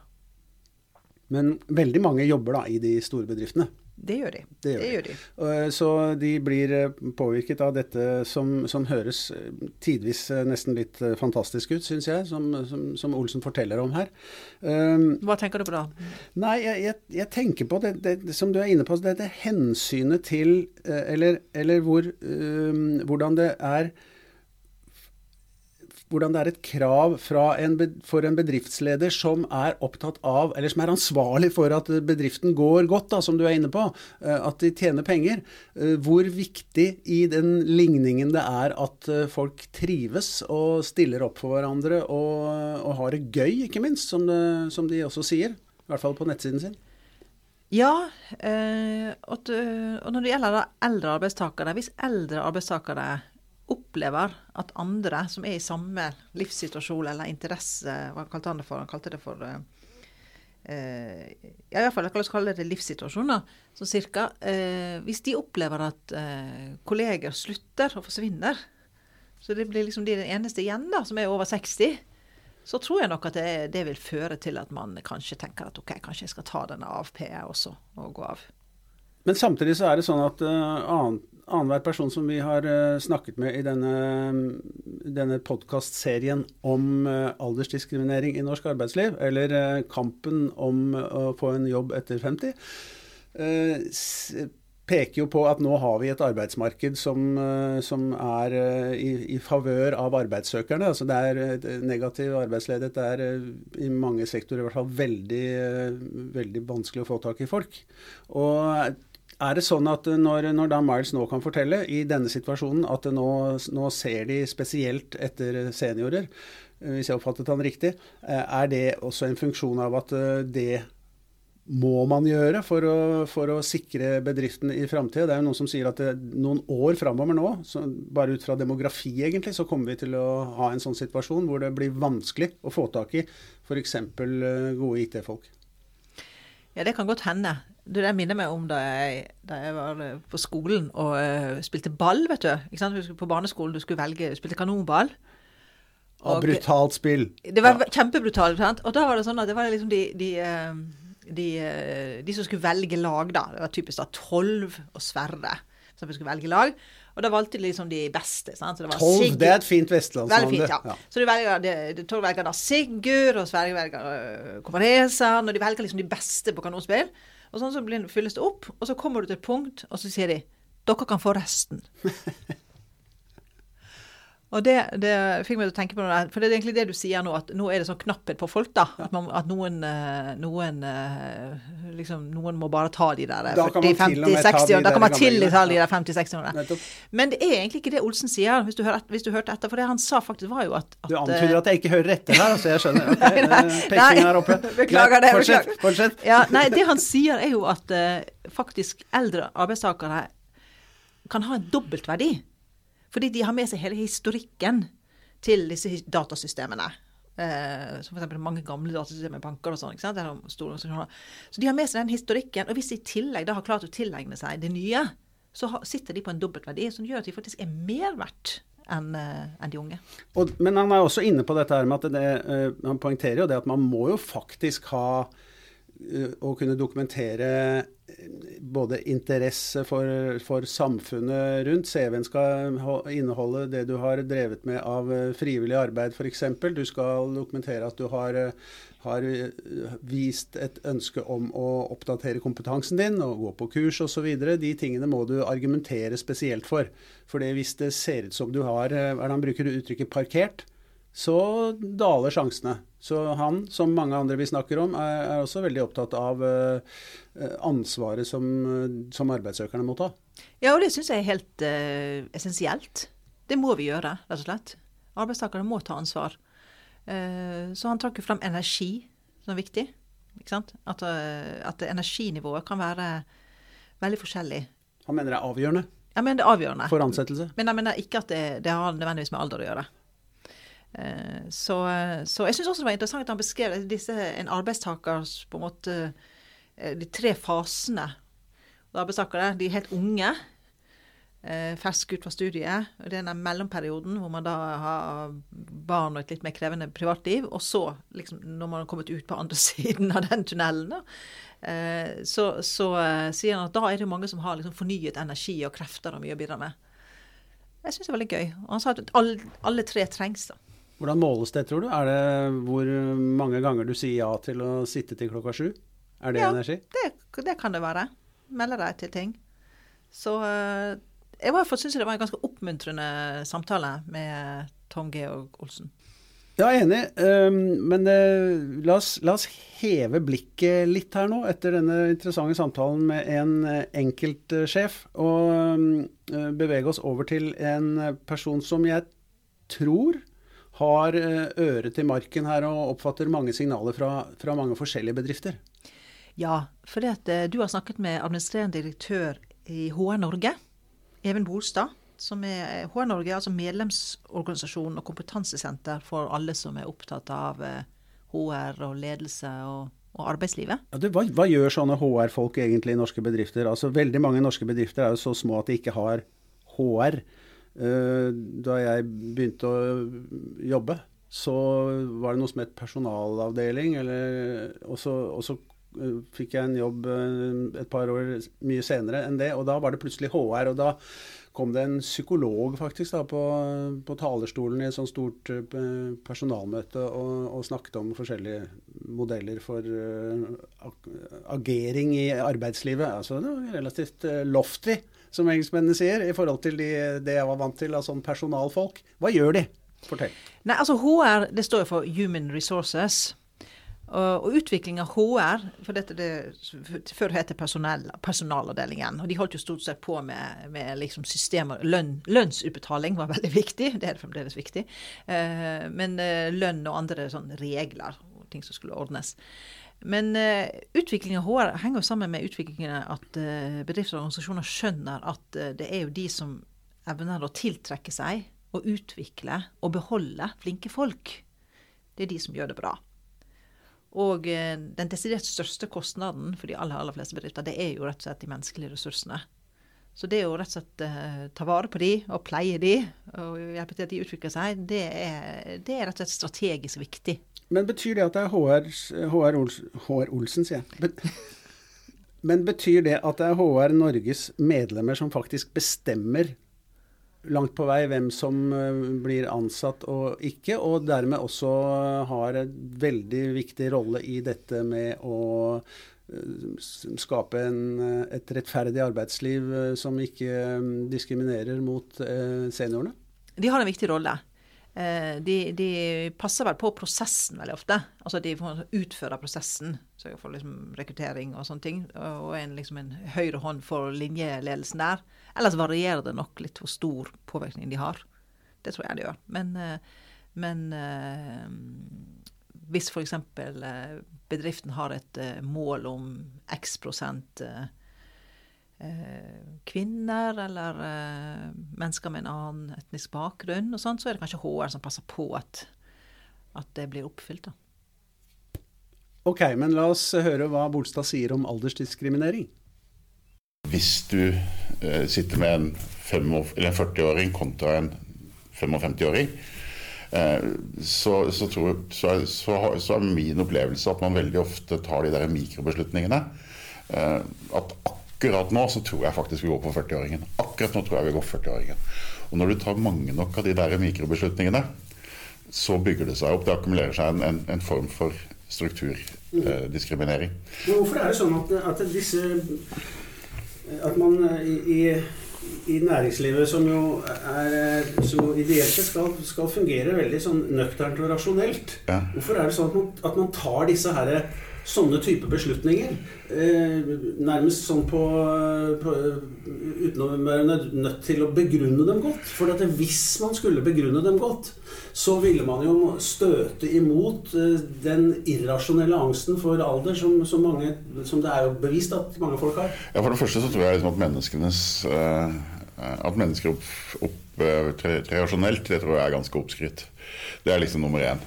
Men veldig mange jobber da i de store bedriftene. Det gjør de. Det gjør, det gjør de. de. Så de blir eh, påvirket av dette som, som, høres eh, tidvis eh, nesten litt fantastisk ut, syns jeg, som, som, som, Olsen forteller om her. Um, Hva tenker du på da? Nei, jeg, jeg, jeg tenker på det, det, som du er inne på, dette hensynet til Eller, eller hvor, um, hvordan det er hvordan det er et krav en, for en bedriftsleder som er opptatt av, eller som er ansvarlig for at bedriften går godt, da, som du er inne på, eh, at de tjener penger. Eh, hvor viktig i den ligningen det er at eh, folk trives og stiller opp for hverandre og, og har det gøy, ikke minst, som, det, som, de også sier. I hvert fall på nettsiden sin. Ja, og, når det gjelder eldre arbeidstakere, hvis eldre arbeidstakere opplever at andre som er i samme livssituasjon eller interesse Hva kalte han det for? Han kalte det for uh, ja, i hvert fall, La oss kalle det livssituasjoner. Så cirka, uh, hvis de opplever at uh, kolleger slutter og forsvinner, så det blir liksom de den eneste igjen da, som er over 60, så tror jeg nok at det, det, vil føre til at man kanskje tenker at OK, kanskje jeg skal ta denne AFP også, og gå av. Men samtidig så er det sånn at uh, annenhver person som vi har uh, snakket med i denne, denne podkastserien om uh, aldersdiskriminering i norsk arbeidsliv, eller uh, kampen om å få en jobb etter 50, peker jo på at nå har vi et arbeidsmarked som, som er i, i favør av arbeidssøkerne. Altså det er negativ arbeidsledighet. Det er i mange sektorer i hvert fall veldig, veldig vanskelig å få tak i folk. Og er det sånn at når, når, da Miles nå kan fortelle i denne situasjonen at nå, nå, ser de spesielt etter seniorer, eh, hvis jeg oppfattet han riktig, eh, er det også en funksjon av at eh, det må man gjøre for å, for å sikre bedriften i framtida? Det er jo noen som sier at det, noen år framover nå, bare ut fra demografi egentlig, så kommer vi til å ha en sånn situasjon hvor det blir vanskelig å få tak i f.eks. gode IT-folk. Ja, det kan godt hende. Det der minner meg om da jeg, da jeg var eh, på skolen og uh, spilte ball, vet du. Ikke sant? På barneskolen du skulle velge spilte kanonball. Og, og brutalt spill. Det var ja. kjempebrutalt. Sant? Og da var det sånn at det var liksom de, de, uh, de, de som skulle velge lag, da. Det var typisk da Tolv og Sverre som skulle velge lag. Og da valgte de liksom de beste. sant? Tolv, det er et fint vestlandsnavn. Fint, ja. ja. Så du velger, Tolv velger da Sigurd, og Sverre velger uh, Komparesa. Når de velger liksom de beste på kanonspill. Og sånn så fylles det opp, og så kommer du til et punkt, og så sier de dere kan få resten. Og det, det, fikk meg til å tenke på noe, for det er egentlig det du sier nå, at nå er det sånn knapphet på folk. da, At, man, at noen, eh, noen, eh, liksom, noen må bare ta de der 40-50-60 år. Da kan man til og ta de der 50-60 årene. Men det er egentlig ikke det Olsen sier, hvis du, hør, hvis du hørte etter. For det han sa faktisk var jo at, at Du antyder at jeg ikke hører etter her, så jeg skjønner. Okay, Pekingen her oppe. Beklager det. Fortsett. fortsett. Ja, nei, det han sier er jo at faktisk eldre arbeidstakere kan ha en dobbeltverdi. Fordi de har med seg hele historikken til disse datasystemene. Eh, som f.eks. mange gamle datasystemer, banker og sånn. ikke sant? Så de har med seg den historikken. Og hvis de i tillegg da har klart å tilegne seg det nye, så sitter de på en dobbeltverdi som gjør at de faktisk er mer verdt enn uh, en de unge. Og, men han er også inne på dette her med at det, uh, han poengterer jo det at man må jo faktisk ha uh, å kunne dokumentere både interesse for, for samfunnet rundt. CV-en skal inneholde det du har drevet med av eh, frivillig arbeid f.eks. Du skal dokumentere at du har, eh, har, eh, vist et ønske om å oppdatere kompetansen din og gå på kurs osv. De tingene må du argumentere spesielt for. For hvis det ser ut som du har han bruker uttrykket parkert, så daler sjansene. Så han, som mange andre vi snakker om, er, er også veldig opptatt av uh, ansvaret som, som, arbeidssøkerne må ta. Ja, og det syns jeg er helt uh, essensielt. Det må vi gjøre, rett og slett. Arbeidstakerne må ta ansvar. Uh, så han trakk jo frem energi som er viktig. At, at energinivået kan være veldig forskjellig. Han mener det er avgjørende? Jeg mener det er avgjørende. For ansettelse? Men jeg mener ikke at det, det har nødvendigvis med alder å gjøre. Eh, så, så, jeg syns også det var interessant at han beskrev disse, en arbeidstakers på en måte eh, De tre fasene. Arbeidstakere de er helt unge, eh, ferske ut fra studiet. og Det er den mellomperioden hvor man da har barn og et litt mer krevende privatliv. Og så, liksom, når man har kommet ut på andre siden av den tunnelen, så, så sier han at da er det mange som har liksom fornyet energi og krefter og mye å bidra med. Jeg syns det var veldig gøy. Og han sa at alle, alle tre trengs. da. Hvordan måles det, tror du? Er det hvor mange ganger du sier ja til å sitte til klokka sju? Er det ja, energi? Det, det kan det være. Melder deg til ting. Så eh, jeg var, syns det var en ganske oppmuntrende samtale med Tom Georg Olsen. Ja, enig. Um, men uh, la, oss, la, oss, heve blikket litt her nå, etter denne interessante samtalen med en uh, enkeltsjef. Og um, bevege oss over til en person som jeg tror har eh, øret til marken her og oppfatter mange signaler fra, fra mange forskjellige bedrifter. Ja, for at du har snakket med administrerende direktør i HR Norge, Even Bolstad. Som er HR Norge, altså medlemsorganisasjon og kompetansesenter for alle som er opptatt av HR eh, og ledelse og, og arbeidslivet. Ja, du, hva, hva, gjør sånne HR-folk egentlig i norske bedrifter? Altså, Veldig mange norske bedrifter er jo så små at de ikke har HR. Eh, da jeg begynte å jobbe, så var det noe som het personalavdeling. Eller, og, så, og så eh, fikk jeg en jobb eh, et par år mye senere enn det. Og da var det plutselig HR. og da kom det en psykolog faktisk da, på, på talerstolen i et sånt stort personalmøte og, og, snakket om forskjellige modeller for uh, agering i arbeidslivet. Altså det var relativt lofty som engelskmennene sier, i forhold til de, det jeg var vant til av sånn personalfolk. Hva gjør de? Fortell. Nei, altså HR det står jo for Human Resources. Og, og utvikling av HR, for dette det, før het personell, personalavdelingen. Og de holdt jo stort sett på med, med liksom systemer lønn, Lønnsutbetaling var veldig viktig, det er det fremdeles viktig. Eh, men eh, lønn og andre sånn regler, ting som skulle ordnes. Men uh, utvikling av HR henger jo sammen med utviklingen at uh, bedrifter og organisasjoner skjønner at uh, det er jo de som evner å tiltrekke seg og utvikle og beholde flinke folk. Det er de som gjør det bra. Og den desidert største kostnaden for de aller, aller fleste bedrifter, det er jo rett og slett de menneskelige ressursene. Så det å rett og slett ta vare på de og pleie de og hjelpe til at de utvikler seg, det er, det er rett og slett strategisk viktig men betyr det at det er HR, HR, Olsen, HR Olsen, sier jeg. Men betyr det at det er HR Norges medlemmer som faktisk bestemmer langt på vei hvem som eh, blir ansatt og ikke, og dermed også har en veldig viktig rolle i dette med å skape en, et rettferdig arbeidsliv eh, som ikke diskriminerer mot seniorene? De har en viktig rolle. Eh, de, de, passer vel på prosessen veldig ofte. Altså de utfører prosessen. Sørger for liksom rekruttering og sånne ting. Og en, liksom en høyre hånd for linjeledelsen der. Ellers varierer det nok litt hvor stor påvirkning de har. Det tror jeg de gjør. Men, eh, men eh, hvis f.eks. bedriften har et mål om x prosent Eh, kvinner eller eh, mennesker med en annen etnisk bakgrunn, og sånt, så er det kanskje HR som passer på at, at det blir oppfylt. da. Ok, men la oss høre hva Bolstad sier om aldersdiskriminering. Hvis du eh, sitter med en, en 40-åring kontra en 55-åring, eh, så, så, så, så, er min opplevelse at man veldig ofte tar de der mikrobeslutningene. Eh, at akkurat nå så tror jeg faktisk vi går på 40-åringen. Akkurat nå tror jeg vi går på 40-åringen. Og når du tar mange nok av de der mikrobeslutningene, så bygger det seg opp. Det akkumulerer seg en, en, en form for strukturdiskriminering. Eh, hvorfor er det sånn at, at, disse At man i, i i næringslivet, som jo, er, som ideelt sett skal, skal, fungere veldig sånn nøkternt og rasjonelt, ja. hvorfor er det sånn at man, at man tar disse herre sånne type beslutninger. Eh, nærmest sånn på, på, Uten å være nødt til å begrunne dem godt. For at hvis man skulle begrunne dem godt, så ville man jo støte imot eh, den irrasjonelle angsten for alder som, som, mange, som det er jo bevist at mange folk har. Ja, For det første så tror jeg liksom at menneskenes uh, At mennesker opptrer opp, opp, rasjonelt, det tror jeg er ganske oppskrytt. Det er liksom nummer én.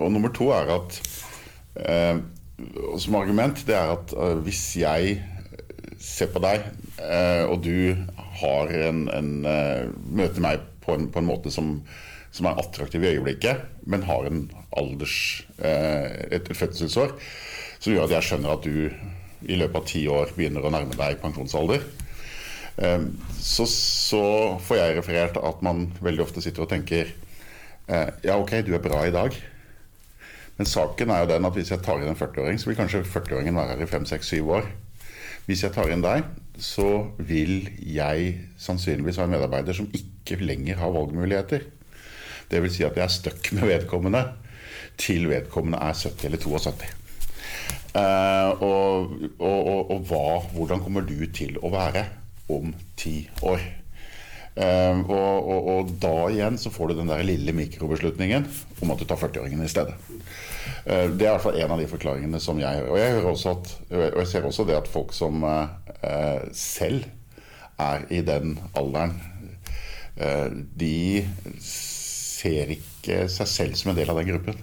Og nummer to er at som argument, det er at hvis jeg ser på deg, og du har en, en møter meg på en, på en måte som, som, er attraktiv i øyeblikket, men har en alders et, et fødselsår, som gjør at jeg skjønner at du i løpet av ti år begynner å nærme deg pensjonsalder, så, så får jeg referert at man veldig ofte sitter og tenker ja, ok, du er bra i dag. Men saken er jo den at hvis jeg tar inn en 40-åring, så vil kanskje 40-åringen være her i 5-6-7 år. Hvis jeg tar inn deg, så vil jeg sannsynligvis ha en medarbeider som ikke lenger har valgmuligheter. Vil si at jeg er stuck med vedkommende til vedkommende er 70 eller 72. Uh, og, og, og, og hva, hvordan kommer du til å være om ti år? Uh, og, da igjen så får du den der lille mikrobeslutningen om at du tar 40-åringen i stedet. Uh, det er i hvert fall en av de forklaringene som jeg hører. Og jeg, hører også at, og jeg ser også det at folk som eh, selv er i den alderen, eh, de ser ikke seg selv som en del av den gruppen.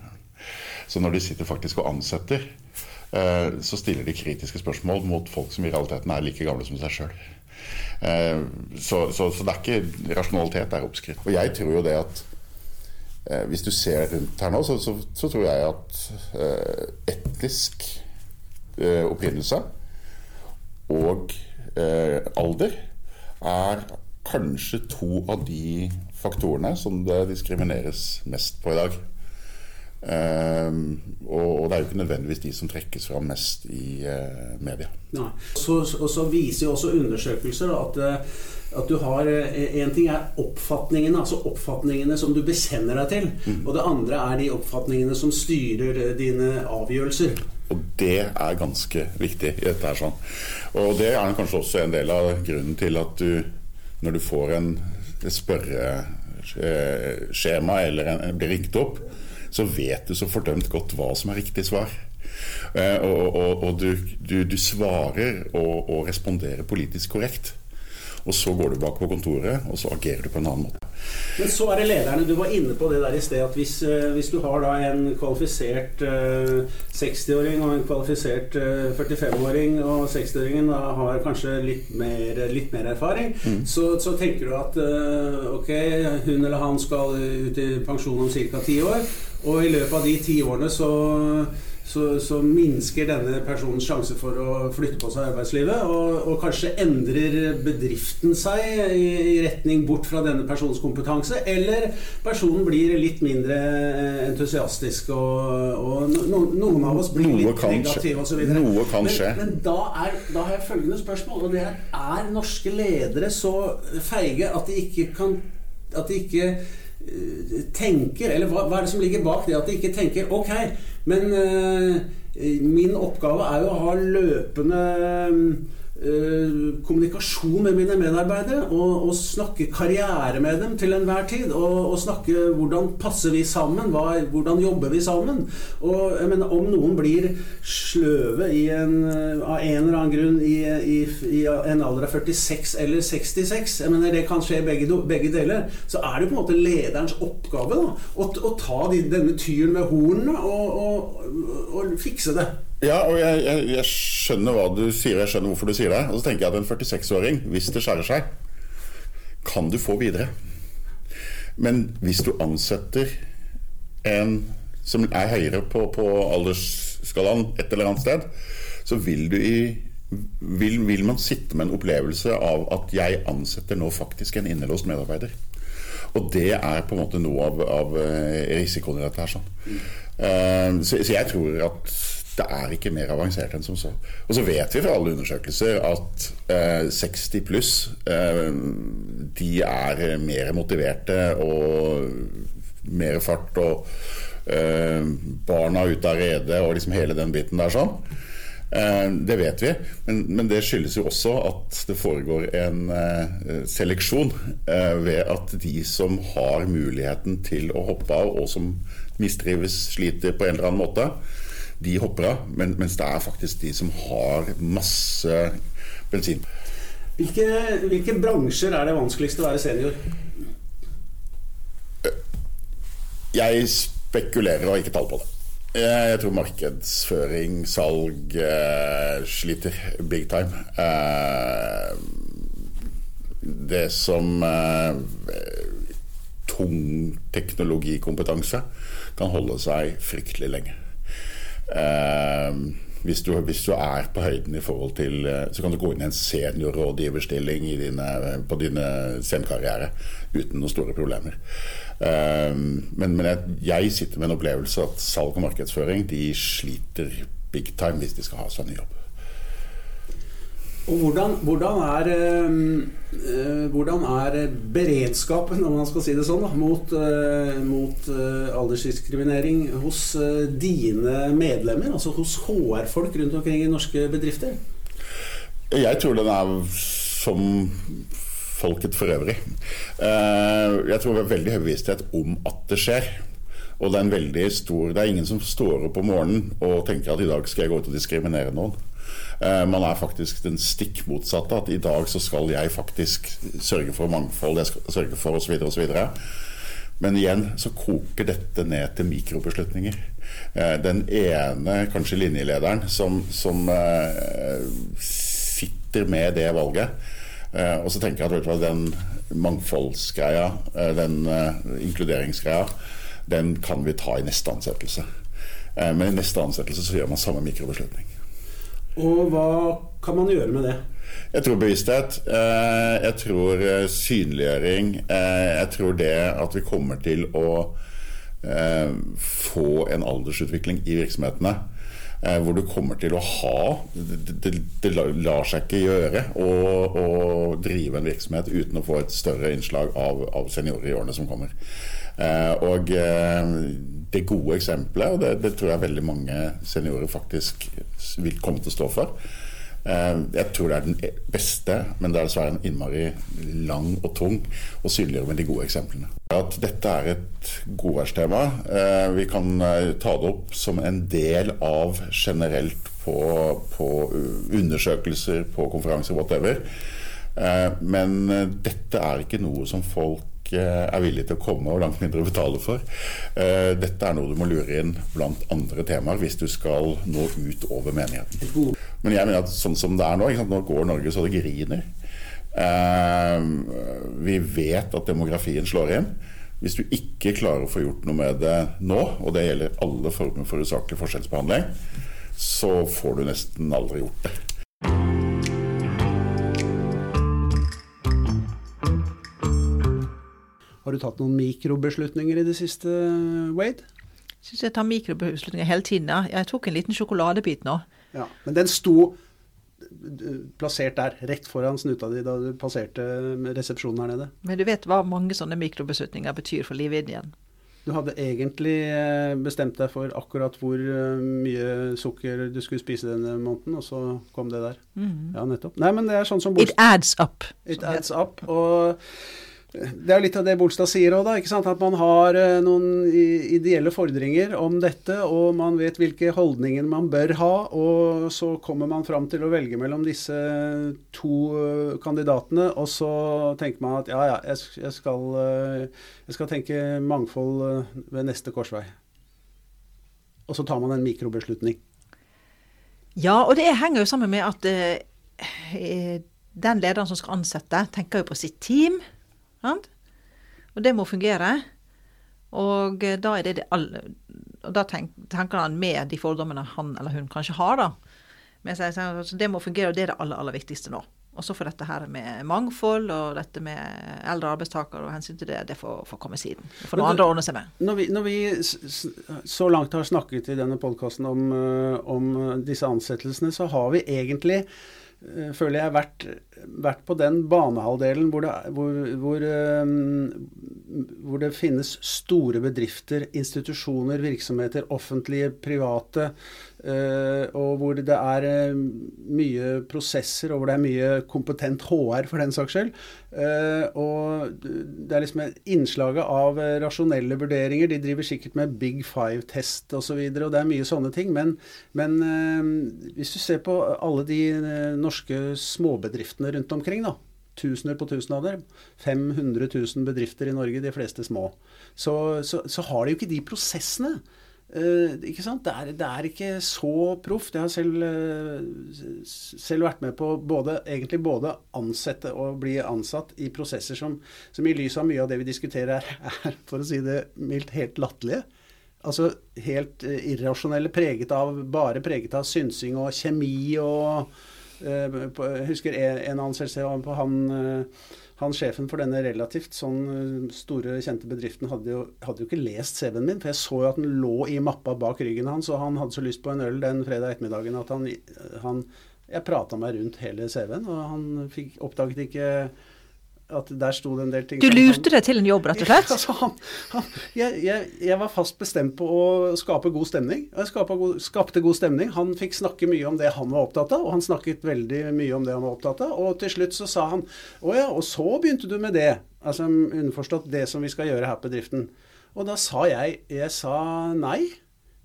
Så når de sitter faktisk og ansetter, så stiller de kritiske spørsmål mot folk som i realiteten er like gamle som seg sjøl. Så, så, så, det er ikke rasjonalitet, det er oppskrift. Og jeg tror jo det at Eh, hvis du ser rundt her nå, så, så, tror jeg at eh, etnisk eh, opprinnelse og eh, alder er kanskje to av de faktorene som det diskrimineres mest på i dag. Um, og, og, det er jo ikke nødvendigvis de som trekkes fram mest i uh, media. Ja. Så, og så viser jo også undersøkelser at, eh, at du har En ting er oppfatningene, altså oppfatningene som du bekjenner deg til. Mm. Og det andre er de oppfatningene som styrer dine avgjørelser. Og det er ganske viktig i dette her sånn. Og det er kanskje også en del av grunnen til at du, når du får en spørreskjema eller en, blir ringt opp, så vet du så fordømt godt hva som er riktig svar. Eh, og, og, og du, du, du, svarer og, og responderer politisk korrekt. Og så går du bak på kontoret, og så agerer du på en annen måte. Men så er det lederne. Du var inne på det der i sted at hvis, eh, hvis du har da en kvalifisert uh, 60-åring og en kvalifisert uh, 45-åring, og 60-åringen har kanskje litt mer, litt mer erfaring, mm. så, så, tenker du at ok, hun eller han skal ut i pensjon om ca. ti år. Og i løpet av de ti årene så, så, så, minsker denne personens sjanse for å flytte på seg i arbeidslivet. Og, og kanskje endrer bedriften seg i, i, retning bort fra denne persons kompetanse. Eller personen blir litt mindre entusiastisk, og, og no, noen av oss blir noe litt negative osv. Noe kan skje. Men, men da, er, da, har jeg følgende spørsmål, og det er er norske ledere så feige at de ikke kan at de ikke tenker Eller hva, hva, er det som ligger bak det at de ikke tenker Ok, men uh, min oppgave er jo å ha løpende Uh, kommunikasjon med mine medarbeidere og, og, snakke karriere med dem til enhver tid. Og, og snakke hvordan passer vi sammen, hva, hvordan jobber vi sammen. Og jeg mener, Om noen blir sløve en, av en eller annen grunn i, i, i, en alder av 46 eller 66, jeg mener det kan skje begge, begge deler, så er det på en måte lederens oppgave da, å, å ta de, denne tyren med hornene og, og fikse det. Ja, og jeg, jeg, jeg, skjønner hva du sier, jeg skjønner hvorfor du sier det. Og så tenker jeg at en 46-åring, hvis det skjærer seg, kan du få videre. Men hvis du ansetter en som er høyere på, på aldersskalaen et eller annet sted, så vil du i vil, vil, man sitte med en opplevelse av at jeg ansetter nå faktisk en innelåst medarbeider. Og det er på en måte noe av, av eh, risikoen i dette her. Sånn. Uh, så, så, jeg tror at det er ikke mer avansert enn som så. Og så vet vi fra alle undersøkelser at eh, 60 pluss eh, de er mer motiverte og mer fart og eh, barna ute av redet og liksom hele den biten der sånn. Eh, det vet vi, men, men, det skyldes jo også at det foregår en uh, seleksjon uh, ved at de som har muligheten til å hoppe av, og som mistrives, sliter på en eller annen måte, de hopper av, men, mens det er faktisk de som har masse bensin. Hvilke, hvilke bransjer er det vanskeligst å være senior? Jeg spekulerer og har ikke tall på det. Jeg tror markedsføring, salg eh, sliter big time. Eh, det som eh, tung teknologikompetanse kan holde seg fryktelig lenge. Eh, hvis, du, hvis, du, er på høyden i forhold til eh, Så kan du gå inn i en seniorrådgiverstilling dine, på dine scenekarriere uten noen store problemer. Eh, men, men jeg, jeg, sitter med en opplevelse at salg og markedsføring de sliter big time hvis de skal ha seg ny jobb. Og hvordan, hvordan, er, øh, hvordan, er, beredskapen, om man skal si det sånn, da, mot, øh, mot øh, aldersdiskriminering hos dine medlemmer? Altså hos HR-folk rundt omkring i norske bedrifter? Jeg tror den er som folket for øvrig. Jeg tror det er veldig høy bevissthet om at det skjer. Og det er stor Det er ingen som står opp om morgenen og tenker at i dag skal jeg gå ut og diskriminere noen. Eh, man er faktisk den stikk motsatte. At i dag så skal jeg faktisk sørge for mangfold, jeg skal sørge for osv. osv. Men igjen så koker dette ned til mikrobeslutninger. Eh, den ene, kanskje linjelederen, som, som uh, sitter med det valget. Og så tenker jeg at den mangfoldsgreia, den inkluderingsgreia, den kan vi ta i neste ansettelse. men i neste ansettelse så gjør man samme mikrobeslutning. Og hva kan man gjøre med det? Jeg tror bevissthet. Eh, jeg tror eh, synliggjøring. Eh, jeg tror det at vi kommer til å få en aldersutvikling i virksomhetene hvor du kommer til å ha Det, det, lar seg ikke gjøre å, drive en virksomhet uten å få et større innslag av, av seniorer i årene som kommer. Og det gode eksempelet, og det, det tror jeg veldig mange seniorer faktisk vil komme til å stå for. Eh, jeg tror det er den beste, men det er dessverre en innmari lang og tung å synliggjøre med de gode eksemplene. At dette er et godværstema. Eh, vi kan eh, ta det opp som en del av generelt på, på undersøkelser, på konferanser, whatever. Men dette er ikke noe som folk er villig til å komme og langt mindre betale for. Eh, dette er noe du må lure inn blant andre temaer hvis du skal nå ut over menigheten. Men jeg mener at sånn som det er nå, nå går Norge så det griner. Eh, vi vet at demografien slår inn. Hvis du ikke klarer å få gjort noe med det nå, og det gjelder alle former for usaklig forskjellsbehandling, så får du nesten aldri gjort det. Har du tatt noen mikrobeslutninger i det siste, Wade? Jeg syns jeg tar mikrobeslutninger hele tiden. Jeg tok en liten sjokoladebit nå. Ja, Men den sto plassert der, rett foran snuta di da du passerte resepsjonen her nede. Men du vet hva mange sånne mikrobeslutninger betyr for livet igjen? Du hadde egentlig eh, bestemt deg for akkurat hvor eh, mye sukker du skulle spise denne måneden, og så kom det der. Mm. Ja, nettopp. Nei, men det er sånn som It adds up. It adds up. Og det er litt av det Bolstad sier òg, At man har eh, noen ideelle fordringer om dette, og man vet hvilke holdninger man bør ha. Og så kommer man fram til å velge mellom disse to eh, kandidatene, og så tenker man at ja, ja, jeg skal, eh, jeg skal tenke mangfold ved neste korsvei. Og så tar man en mikrobeslutning. Ja, og det henger jo sammen med at eh, den lederen som skal ansette, tenker jo på sitt team. Og det må fungere. Og da, er det det alle, og da tenker han med de fordommene han eller hun kanskje har, da. Men jeg sier, så det må fungere, og det er det aller, aller viktigste nå. Og så får dette her med mangfold og dette med eldre arbeidstakere og hensyn til det, det får, får komme siden. Det får noen andre ordne seg med. Når vi, når vi så langt har snakket i denne podkasten om, eh, om, disse ansettelsene, så har vi egentlig Eh, føler jeg, vært, vært på den banehalvdelen hvor det, hvor, hvor, um, hvor det, finnes store bedrifter, institusjoner, virksomheter, offentlige, private, og hvor det er uh, mye prosesser, og hvor det er mye kompetent HR, for den saks skyld. Uh, og det er liksom et innslaget av rasjonelle vurderinger. De driver sikkert med Big Five-test osv., og, så videre, og det er mye sånne ting. Men, men hvis du ser på alle de norske småbedriftene rundt omkring. da. Tusener på tusen av dem. 500 000 bedrifter i Norge, de fleste små. Så, så, så har de jo ikke de prosessene. Uh, ikke sant? Det er, det er ikke så proft. Jeg har selv, uh, selv, vært med på både, egentlig både ansette og bli ansatt i prosesser som, som i lys av mye av det vi diskuterer, er, for å si det mildt, helt latterlige. Altså helt uh, irrasjonelle, preget av, bare preget av synsing og kjemi og jeg husker en ansettelse på han, eh, han sjefen for denne relativt sånn eh, store, kjente bedriften hadde jo, hadde jo ikke lest CV-en min. For jeg så jo at den lå i mappa bak ryggen hans, og han hadde så lyst på en øl den fredag ettermiddagen at han, han Jeg prata meg rundt hele CV-en, og han fikk, oppdaget ikke at der sto det en del ting Du lurte deg til en jobb, rett og slett? altså, han, han, jeg, jeg, jeg, var fast bestemt på å skape god stemning. Jeg god, skapte god stemning. Han fikk snakke mye om det han var opptatt av, og han snakket veldig mye om det han var opptatt av. Og til slutt så sa han å ja, og så begynte du med det. Altså underforstått det som vi skal gjøre her på bedriften. Og da sa jeg Jeg sa nei.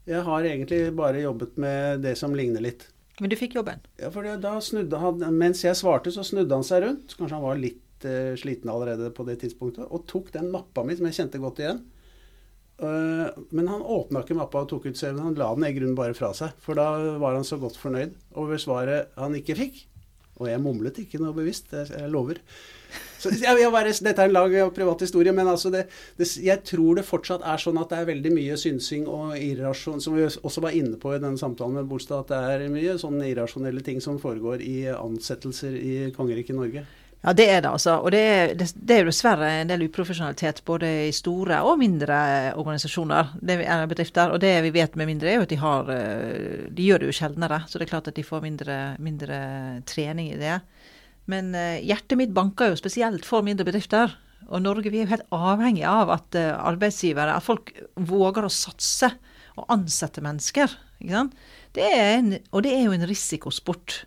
Jeg har egentlig bare jobbet med det som ligner litt. Men du fikk jobben? Ja, for da snudde han Mens jeg svarte, så snudde han seg rundt. Kanskje han var litt uh, sliten allerede på det tidspunktet, og tok den mappa mi, som jeg kjente godt igjen. Uh, men han åpna ikke mappa og tok ut CV-en, han la den i grunnen bare fra seg. For da var han så godt fornøyd over svaret han ikke fikk. Og jeg mumlet ikke noe bevisst, jeg, jeg lover. Så jeg, jeg bare, dette er en lang privat historie, men altså det, det, jeg tror det fortsatt er sånn at det er veldig mye synsing og irrasjon, som vi også var inne på i denne samtalen med Bolstad, at det er mye sånne irrasjonelle ting som foregår i ansettelser i kongeriket Norge. Ja, det er det, altså. Og det er, det, er dessverre en del uprofesjonalitet både i store og mindre organisasjoner, det er bedrifter. Og det vi vet med mindre, er jo at de har eh, De gjør det jo sjeldnere. Så det er klart at de får mindre, mindre trening i det. Men uh, hjertet mitt banker jo spesielt for mindre bedrifter. Og Norge vi er jo helt avhengig av at uh, arbeidsgivere, at folk våger å satse og ansette mennesker. Ikke sant? Det en, og det er jo en risikosport.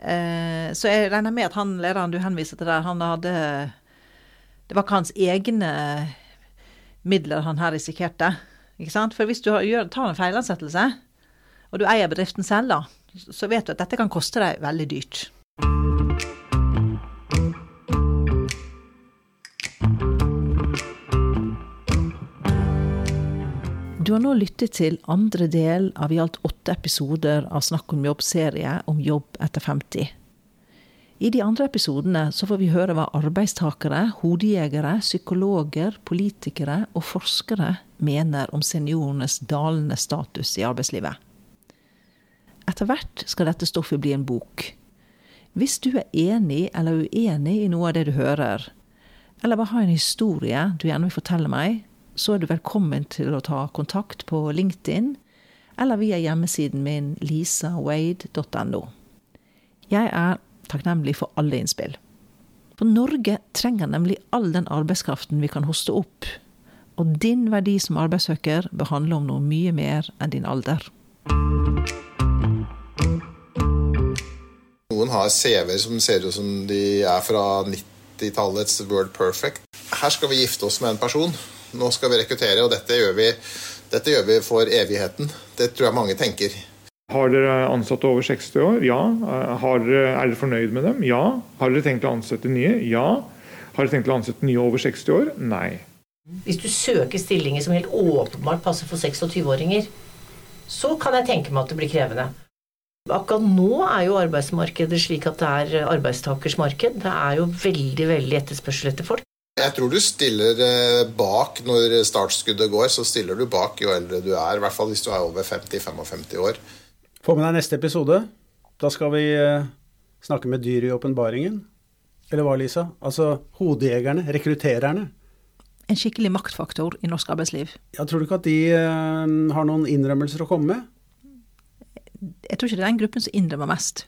Eh, så jeg regner med at han lederen du henviser til der, han hadde Det var ikke hans egne midler han her risikerte. Ikke sant? For hvis du tar en feilansettelse, og du eier bedriften selv, da, så vet du at dette kan koste deg veldig dyrt. Du har nå lyttet til andre del av i alt åtte episoder av Snakk om jobb-serie om jobb etter 50. I de andre episodene så får vi høre hva arbeidstakere, hodejegere, psykologer, politikere og forskere mener om seniorenes dalende status i arbeidslivet. Etter hvert skal dette stoffet bli en bok. Hvis du er enig eller uenig i noe av det du hører, eller bare har en historie du gjerne vil fortelle meg, så er du velkommen til å ta kontakt på LinkedIn eller via hjemmesiden min lisawade.no. Jeg er takknemlig for alle innspill. For Norge trenger nemlig all den arbeidskraften vi kan hoste opp. Og din verdi som arbeidssøker bør handle om noe mye mer enn din alder. Noen har CV-er som ser ut som de er fra 90-tallets World Perfect. Her skal vi gifte oss med en person nå skal vi rekruttere, og dette gjør vi, dette gjør vi for evigheten. Det tror jeg mange tenker. Har dere ansatte over 60 år? Ja. Dere, er dere fornøyd med dem? Ja. Har dere tenkt å ansette nye? Ja. Har dere tenkt å ansette nye over 60 år? Nei. Hvis du søker stillinger som helt åpenbart passer for 26-åringer, så kan jeg tenke meg at det blir krevende. Akkurat nå er jo arbeidsmarkedet slik at det er arbeidstakers marked. Det er jo veldig veldig etterspørsel etter folk. Jeg tror du stiller eh, bak når startskuddet går, så stiller du bak jo eldre du er. I hvert fall hvis du er over 50-55 år. Få med deg neste episode. Da skal vi eh, snakke med dyr i åpenbaringen. Eller hva, Lisa? Altså hodejegerne, rekruttererne. En skikkelig maktfaktor i norsk arbeidsliv. Jeg tror du ikke at de eh, har noen innrømmelser å komme med? Jeg tror ikke det er den gruppen som innrømmer mest.